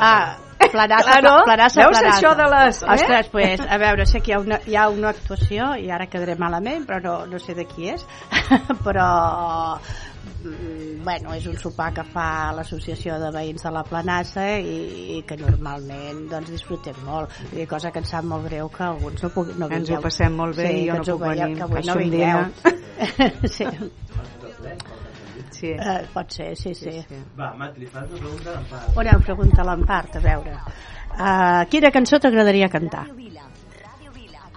Ah, planassa, Claro, planassa, veus planassa. això de les- eh? Ostres, pues, a veure, sé que hi ha una, hi ha una actuació, i ara quedaré malament, però no, no sé de qui és, però mm, bueno, és un sopar que fa l'associació de veïns de la Planassa i, i que normalment doncs, disfrutem molt dir, cosa que ens sap molt greu que alguns no, pugui, no Ens ho vingueu. passem molt bé sí, i jo no puc venir, que avui no vingueu sí. Sí. Eh, pot ser, sí, sí, sí. Va, Mat, li fas una pregunta a l'Empar. Una pregunta a l'Empart, a veure. Uh, quina cançó t'agradaria cantar?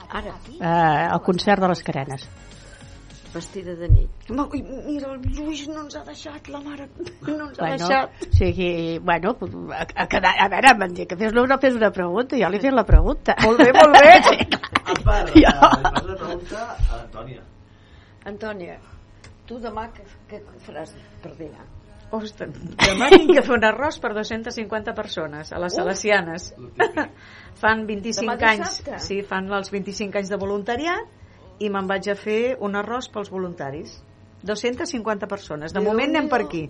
Ara, Uh, el concert de les Carenes. vestida de nit. Ma, ui, mira, el Lluís no ens ha deixat, la mare no ens ha Bueno, deixat. o sigui, bueno, a, a, quedar, a veure, m'han dit que fes-lo no fes una pregunta, jo li he fet la pregunta. Molt bé, molt bé. Sí, clar. Empar, Jo. eh, li fas una pregunta a l'Antònia. Antònia, tu demà què, què faràs per dinar? Ostres, demà tinc que fer un arròs per 250 persones a les Uf. Salesianes. fan 25 Demà anys, sí, fan els 25 anys de voluntariat i me'n vaig a fer un arròs pels voluntaris. 250 persones. De Déu moment anem per aquí.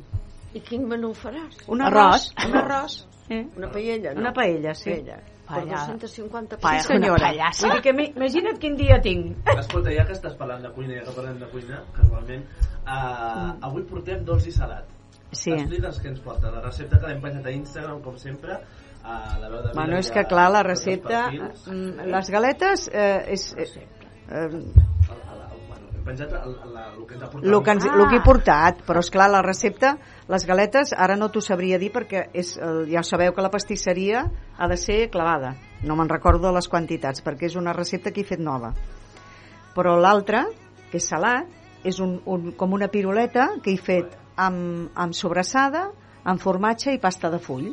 I quin menú faràs? Un arròs. Un arròs. Eh? Una paella, no? Una paella, sí. Paella. Per Paella. 250 Sí, persones. senyora. Vull dir que imagina't quin dia tinc. Escolta, ja que estàs parlant de cuina, ja que parlem de cuina, casualment, uh, avui portem dolç i salat. Sí. Explica'ns què ens porta. La recepta que l'hem penjat a Instagram, com sempre, a la veu de Bueno, és que clar, la recepta... mm, Les galetes eh, és... Eh, eh, penjat el, la, el que ens ha portat. el que, ens, Ah. el que he portat, però és clar la recepta, les galetes, ara no t'ho sabria dir perquè és, eh, ja sabeu que la pastisseria ha de ser clavada. No me'n recordo de les quantitats perquè és una recepta que he fet nova. Però l'altra, que és salat, és un, un, com una piruleta que he fet amb, amb sobrassada, amb formatge i pasta de full.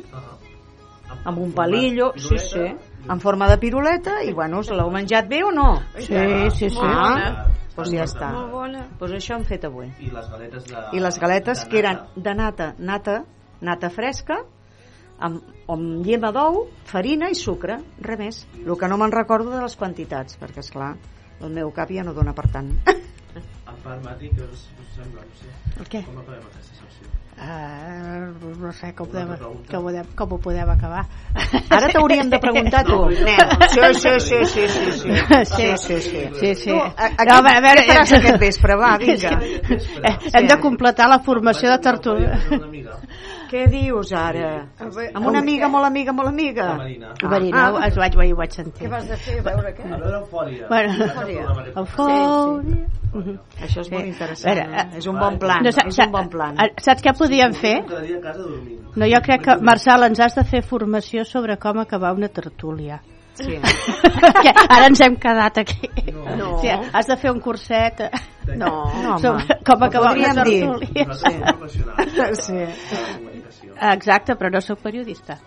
Amb un palillo, sí, sí, en forma de piruleta i bueno, us l'heu menjat bé o no? Sí, sí, sí. Ah, doncs ja està. Molt bona. Doncs això hem fet avui. I les galetes de... I les galetes de que eren de nata, nata, nata fresca, amb, amb llema d'ou, farina i sucre, res més. El que no me'n recordo de les quantitats, perquè és clar, el meu cap ja no dona per tant. Empar, Mati, què us, us sembla? No sé. El què? Com acabem aquesta secció? Uh, no sé com, podem, com, podem, com ho podem acabar. Ara t'hauríem de preguntar tu, nen. Sí, sí, sí, sí, sí, sí. Sí, sí, sí. Sí, sí. Tu, a, a, No, a veure, a veure, què faràs aquest vespre? Va, vinga. Hem de completar la formació de tertúlia. Què dius ara? Amb una amiga, molt amiga, molt amiga. La Marina. Marina, Ah. ah. ho, vaig, ho vaig sentir. Què vas de fer? A veure què? A veure Eufòria. Bueno, Eufòria. Eufòria. Això és molt Sí. interessant. Veure, eh? És un bon plan. No, és un bon plan. Saps què podíem fer? A casa dormint. No, jo crec que, Marçal, ens has de fer formació sobre com acabar una tertúlia. Sí. que ara ens hem quedat aquí. No. Sí, has de fer un curset eh, No, sobre com acabar una dir. tertúlia. Professionals Sí. comunicació. Exacte, però no sóc periodista.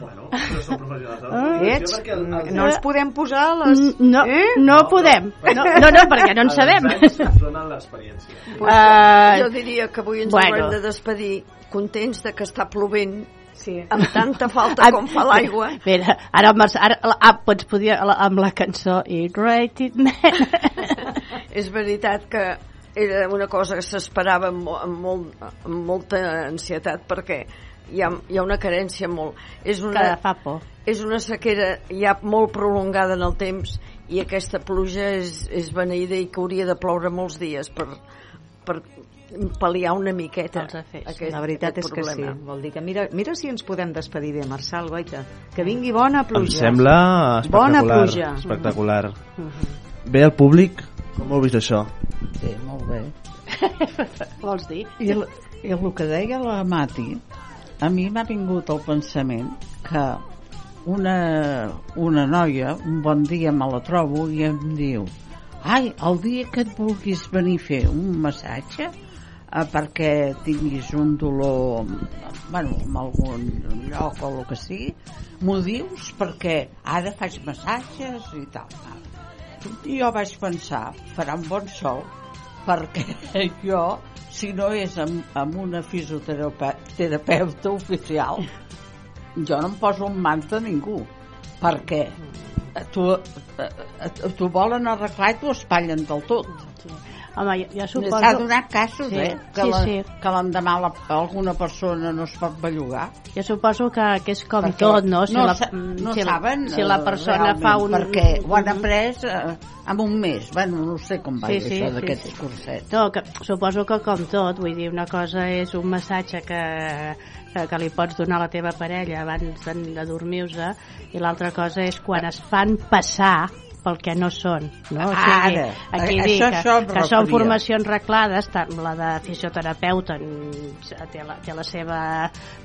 Bueno, però som professionals de la Ah. comunicació perquè el, el, no ens podem posar les... No, Eh? no podem. No, no, no, perquè no en els sabem. anys ens donen l'experiència. Uh, jo diria que avui ens bueno. haurem de despedir contents de que està plovent Sí. amb tanta falta com fa l'aigua. Mira, ara, el Marçal, ara la- ah, pots podia, la- amb la cançó It Rated Man. És veritat que era una cosa que s'esperava amb, amb, molt, amb molta ansietat perquè hi ha, hi ha una carència molt... És que una, fa por. és una sequera ja molt prolongada en el temps i aquesta pluja és, és beneïda i que hauria de ploure molts dies per, per pal·liar una miqueta Els efectes. aquest, La veritat aquest és que sí. problema. Vol dir que mira, mira si ens podem despedir bé, Marçal, goita. Que vingui bona pluja. Em sembla Bona espectacular. pluja. Espectacular. Bé, el públic, com ho heu vist això? Sí, molt bé. Vols dir? I el, i el que deia la Mati, a mi m'ha vingut el pensament que una, una noia, un bon dia me la trobo i em diu ai, el dia que et vulguis venir a fer un massatge eh, perquè tinguis un dolor bueno, en algun lloc o el que sigui m'ho dius perquè ara faig massatges i tal i jo vaig pensar farà un bon sou perquè jo si no és amb, amb una fisioterapeuta oficial jo no em poso un manta a ningú perquè a, a tu volen arreglar i t'ho espatllen del tot Home, jo, jo suposo... S'ha donat casos, Sí, eh? Que sí, la- sí. que l'endemà la, alguna persona no es pot bellugar. Jo suposo que, que és com Perquè tot, no? Si no la, mm, no si saben, si la eh, persona fa un... perquè ho han après eh, en un mes. Bueno, no sé com va sí, això sí, d'aquests sí. cursets. No, que, suposo que com tot, vull dir, una cosa és un massatge que, que, que li pots donar a la teva parella abans de, de dormir-se i l'altra cosa és quan es fan passar pel que no són no? O sigui, Ara, aquí a- dic això- que, això que són formacions reglades tant la de fisioterapeuta té la, té la seva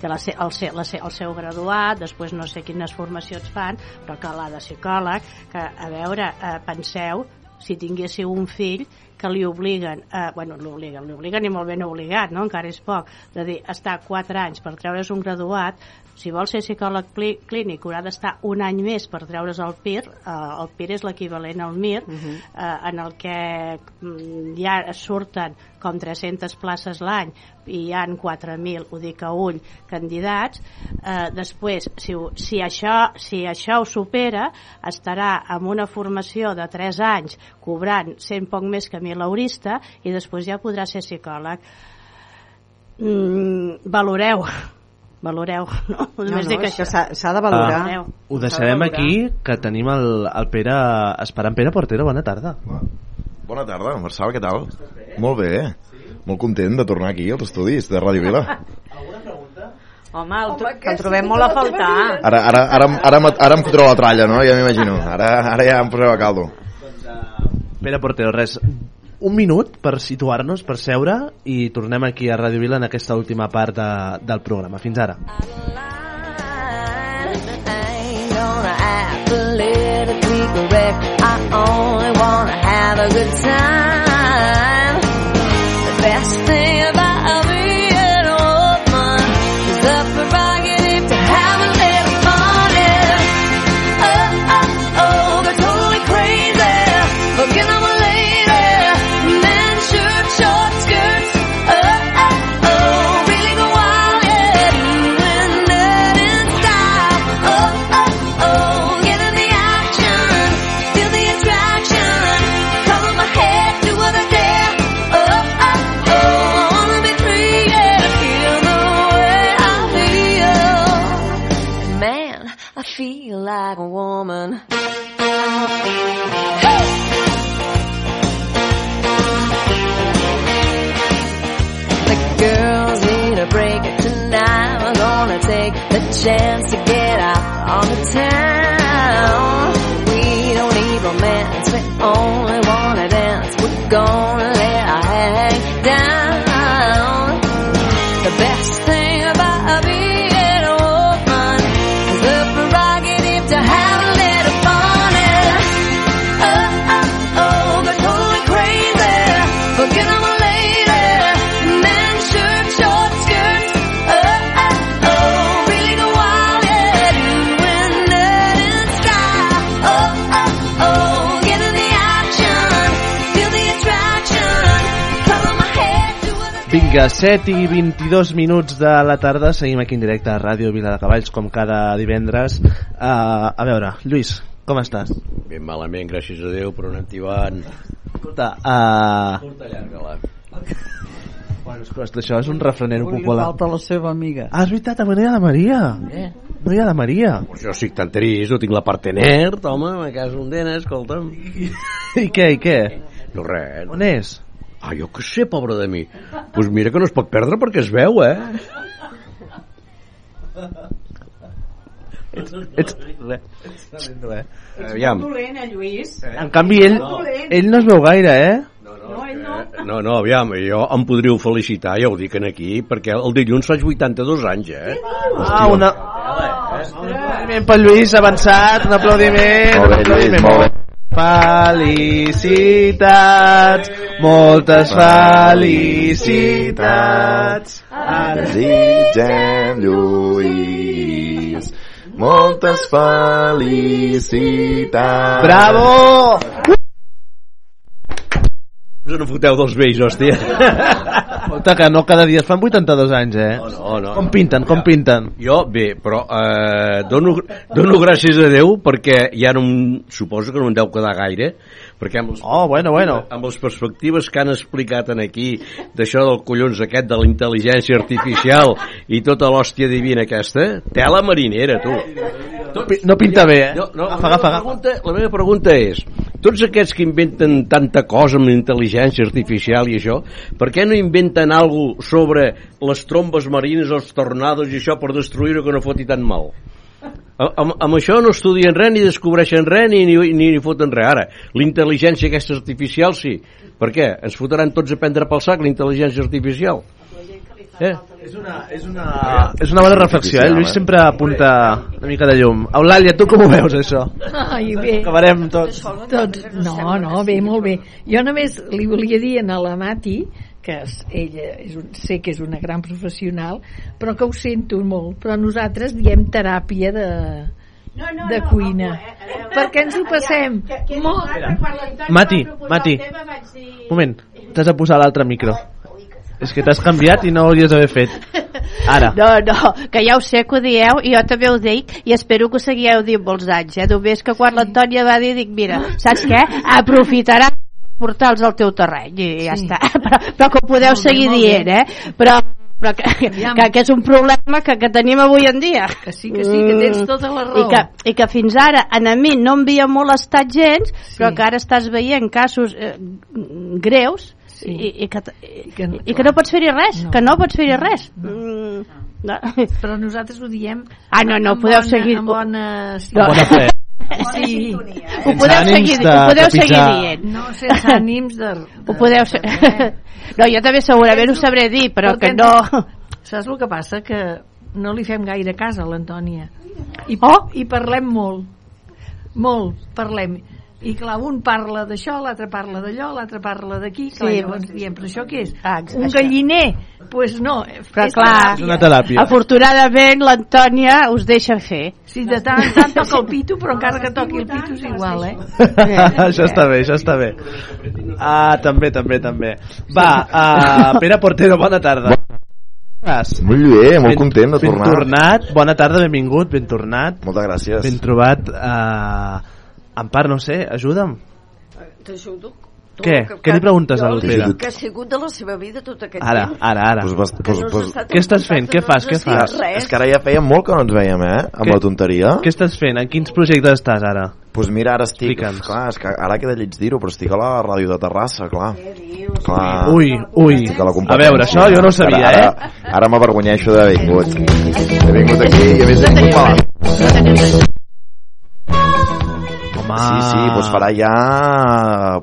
té la, se- el, se- la, se- el seu graduat després no sé quines formacions fan però que la de psicòleg que a veure, eh, penseu si tinguéssiu un fill que li obliguen, eh, bueno, l'obliguen, l'obliguen i molt ben obligat, no? encara és poc, de dir, estar 4 anys per treure's un graduat, si vol ser psicòleg clí clínic haurà d'estar un any més per treure's el PIR, eh, el PIR és l'equivalent al MIR, eh, en el que mm, ja surten com 300 places l'any i hi han 4.000, ho dic a ull, candidats, eh, després, si, si, això, si això ho supera, estarà amb una formació de 3 anys cobrant 100 poc més que milaurista i després ja podrà ser psicòleg. Mm, valoreu, valoreu, no? No, Només no, dic això s'ha- s'ha de valorar. Valoreu. Ho deixarem aquí, que tenim el, el Pere esperant. Pere Portero, bona tarda. Bona tarda, Marçal, què tal? Molt bé, molt content de tornar aquí als estudis de Ràdio Vila. Home, el, tro- que el trobem molt a faltar. Ara, ara, ara, ara, em- ara em fotreu la tralla, no? Ja m'imagino. Ara, ara ja em poseu a caldo. Pere Portero, res, un minut per situar-nos, per seure i tornem aquí a Ràdio Vila en aquesta última part de, del programa. Fins ara. I only wanna have a good time. The best like a woman. The girls need a break tonight. We're gonna take the chance Vinga, 7 i 22 minuts de la tarda, seguim aquí en directe a Ràdio Vila de Cavalls, com cada divendres. Uh, a veure, Lluís, com estàs? Ben malament, gràcies a Déu, però anem tibant. Escolta, uh... Curta llarga-la. Bueno, escolta, això és un refrenero Avui li popular. falta la seva amiga. Ah, és veritat, avui no hi ha la Maria. Eh? No hi ha la Maria. Pues jo estic tan trist, no tinc la partener, home, a casa on dena, escolta'm. I què, i què? No res. On és? Ah, jo què sé, pobre de mi. Doncs pues mira que no es pot perdre perquè es veu, eh? Ets, ets, res. Ets res. Aviam. dolent, eh, Lluís? En canvi, ell, No. ell no es veu gaire, eh? No, ell no. No, no, aviam, jo em podríeu felicitar, ja ho dic en aquí, perquè el dilluns faig 82 anys, eh? Ah, una... Un aplaudiment pel Lluís, avançat, un aplaudiment. Molt bé, un aplaudiment, Lluís, molt bé. Felicitats, moltes felicitats. Desitgem, Lluís, moltes felicitats. Bravo! Us no foteu dels vells, hòstia. Escolta, que no cada dia es fan 82 anys, eh? No, no, com no. pinten, com pinten? Jo, bé, però eh, dono, dono gràcies a Déu perquè ja no suposo que no em deu quedar gaire perquè amb les, oh, bueno, bueno. amb les perspectives que han explicat en aquí d'això del collons aquest de la intel·ligència artificial i tota l'hòstia divina aquesta, tela marinera, tu. No pinta bé, eh? No, no, agafa, la, agafa, agafa. pregunta, la meva pregunta és tots aquests que inventen tanta cosa amb intel·ligència artificial i això per què no inventen alguna sobre les trombes marines, els tornados i això per destruir-ho que no foti tant mal amb, amb això no estudien res ni descobreixen res ni, ni, ni, ni foten res ara l'intel·ligència aquesta artificial sí per què? ens fotran tots a prendre pel sac la intel·ligència artificial eh? És una, és una, és una bona reflexió, eh? Lluís sempre apunta una mica de llum. Eulàlia, tu com ho veus, això? Ai, bé. Acabarem tots. tots. No, no, bé, molt bé. Jo només li volia dir a la Mati que és, ella és un, sé que és una gran professional, però que ho sento molt. Però nosaltres diem teràpia de, No, no, de no, cuina. ojo, eh? Perquè ens ho passem Que, que molt. clar, Mati, Mati. tema vaig dir... Un moment, t'has de posar l'altre micro. És que t'has canviat i no ho hauries d'haver fet. Ara. No, no, que ja ho sé que ho dieu i jo també ho dic i espero que ho seguieu dient molts anys eh? només que quan l'Antònia va dir dic mira, saps què? aprofitarà portar-los al teu terreny i ja Sí. està, però, però que ho podeu Molt bé, seguir molt dient bé. eh? però, però que, que, que és un problema que, que tenim avui en dia que sí, que sí, que tens tota la raó. i que, i que fins ara a mi no m'havia molestat gens però que ara estàs veient casos eh, greus Sí. i, i, que, i, que, i que no pots fer-hi res No. que no pots fer-hi res Mm, no. Però nosaltres ho diem Ah, no, no, amb podeu bona, seguir- amb bona... No. Bona fe. Sí. Ho podeu seguir, ho podeu seguir dient. No sense ànims de... Ho podeu ser... No, jo també segurament ho sabré dir, però que no... Saps el que passa? Que no li fem gaire cas a l'Antònia. I, Oh! I parlem molt. Molt, parlem. I clar, un parla d'això, l'altre parla d'allò, l'altre parla d'aquí, clar, Sí, llavors diem, però això què és? Ah, un això. galliner? Doncs pues no, Però és clar, teràpia. afortunadament l'Antònia us deixa fer. Sí, de tant en tant toca el pito, però encara que toqui el pito és igual, eh? això està bé, això està bé. Ah, també, també, també. Va, uh, Pere Portero, bona tarda. Molt bé, molt content de ben tornar. tornat, bona tarda, benvingut, ben tornat. Moltes gràcies. Ben trobat. Uh, Empar, no sé, ajuda'm. T'ajudo. Tu, Què? Què li preguntes al Pere? Que ha sigut de la seva vida tot aquest Ara, temps. ara, ara. Pues, vas, pues, no has pues, estat Què estàs fent? Què fas? Què no fas? res. és que ara ja feia molt que no ens veiem, eh? Amb Què? la tonteria. Què estàs fent? En quins projectes estàs ara? Pues mira, ara estic... Explica'ns. Clar, és que ara queda lleig dir-ho, però estic a la ràdio de Terrassa, clar. clar. Ui, ui. A, la A veure, això jo no ho sabia, ara, eh? Ara, ara m'avergonyeixo d'haver vingut. He vingut aquí i a més he vingut malalt. Home. Sí, sí, doncs farà ja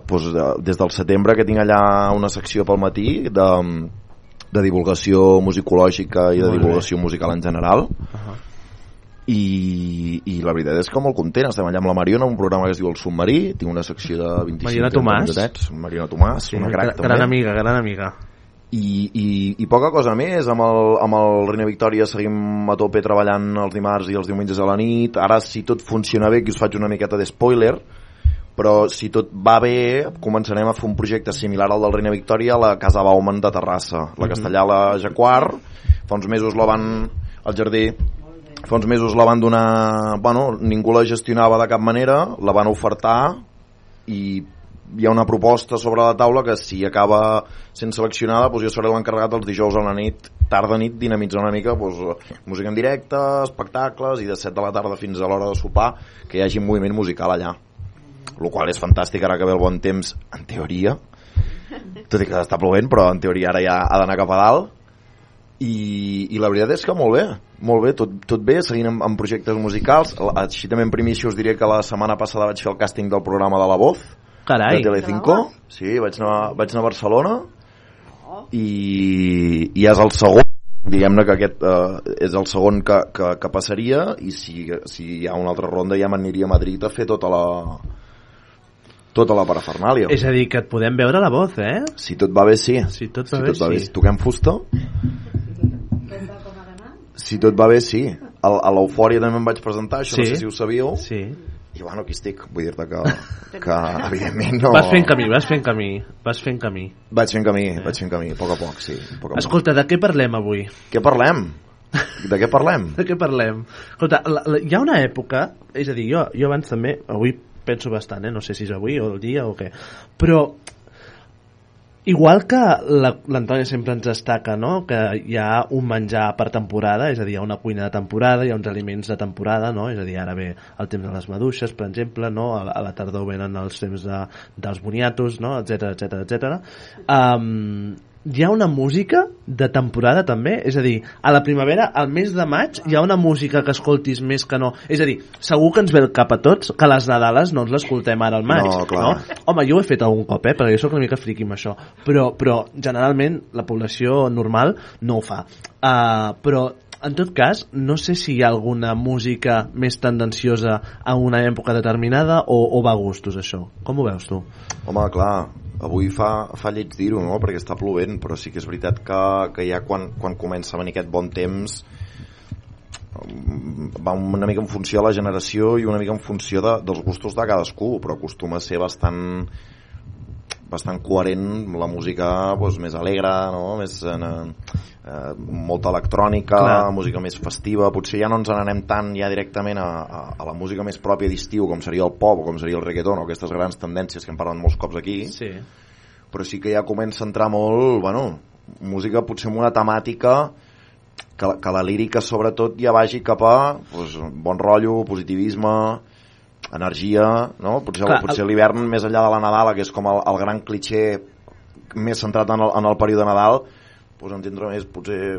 doncs, eh, des del setembre que tinc allà una secció pel matí de, de divulgació musicològica i de Molt bé. divulgació musical en general i, i la veritat és que molt content estem allà amb la Mariona, un programa que es diu El Submarí tinc una secció de 25 Mariona 30 Tomàs. minutets Mariona Tomàs, Sí, una crac gran també amiga, gran amiga. I, i, i poca cosa més. Amb el, amb el Reina Victòria seguim a tope treballant els dimarts i els diumenges a la nit. Ara si tot funciona bé, que us faig una miqueta de spoiler però si tot va bé començarem a fer un projecte similar al del Reina Victòria a la Casa Bauman de Terrassa. La Castellà a la Jaquar fa uns mesos la van al jardí fa uns mesos la van donar bueno, ningú la gestionava de cap manera la van ofertar i hi ha una proposta sobre la taula que si acaba sent seleccionada doncs jo seré l'encarregat els dijous a la nit tarda nit dinamitzar una mica doncs, música en directe, espectacles i de 7 de la tarda fins a l'hora de sopar que hi hagi moviment musical allà. El qual és fantàstic ara que ve el bon temps en teoria tot i que està plovent però en teoria ara ja ha d'anar cap a dalt. I, i la veritat és que molt bé molt bé, tot, tot bé, seguint amb, amb projectes musicals. Així també en primícia us diré que la setmana passada vaig fer el càsting del programa de La Voz Carai. de Telecinco sí, vaig anar, vaig anar a Barcelona i, i és el segon diguem-ne que aquest eh, és el segon que, que, que passaria i si, si hi ha una altra ronda ja m'aniria a Madrid a fer tota la tota la parafernàlia És a dir, que et podem veure la voz, eh? si tot va bé sí Si tot va si bé, tot va bé sí. si toquem fusta si tot va bé sí a, a l'Eufòria també em vaig presentar això no Sí. sé si ho sabíeu sí. I bueno, aquí estic, vull dir-te que, que evidentment no... Vas fent camí, vas fent camí, vas fent camí. Vaig fent camí, vaig fent camí, a poc a poc, sí. A poc a poc. Escolta, de què parlem avui? Què parlem? De què parlem? De què parlem? Escolta, la, la, hi ha una època, és a dir, jo, jo abans també, avui penso bastant, eh? no sé si és avui o el dia o què, però Igual que la- l'Antònia sempre ens destaca no? que hi ha un menjar per temporada, és a dir, hi ha una cuina de temporada, hi ha uns aliments de temporada, no? és a dir, ara ve el temps de les maduixes, per exemple, no? a, la- a la tardor venen els temps de, dels boniatos, no? etc etc etc. Um, hi ha una música de temporada també, és a dir, a la primavera, al mes de maig, hi ha una música que escoltis més que no. És a dir, segur que ens ve el cap a tots que les Nadales no ens l'escoltem ara al maig. No, clar. No? Home, jo ho he fet algun cop, eh, perquè jo sóc una mica friqui amb això, però, però generalment la població normal no ho fa. Uh, però en tot cas, no sé si hi ha alguna música més tendenciosa a una època determinada o, o va a gustos, això. Com ho veus tu? Home, clar, avui fa, fa lleig dir-ho, no?, perquè està plovent, però sí que és veritat que, que ja quan, quan comença a venir aquest bon temps mm, va una mica en funció de la generació i una mica en funció de, dels gustos de cadascú, però acostuma a ser bastant bastant coherent la música doncs, més alegre no? més, eh, eh, molta electrònica Clar. música més festiva potser ja no ens n'anem tant ja directament a, a, a la música més pròpia d'estiu com seria el pop o com seria el reggaeton o aquestes grans tendències que hem parlat molts cops aquí sí. però sí que ja comença a entrar molt bueno, música potser amb una temàtica que, la- que la lírica sobretot ja vagi cap a doncs, bon rotllo, positivisme energia no? potser, Clar, potser el- l'hivern més enllà de la Nadala que és com el, el gran cliché més centrat en el, en el període de Nadal doncs entendre més potser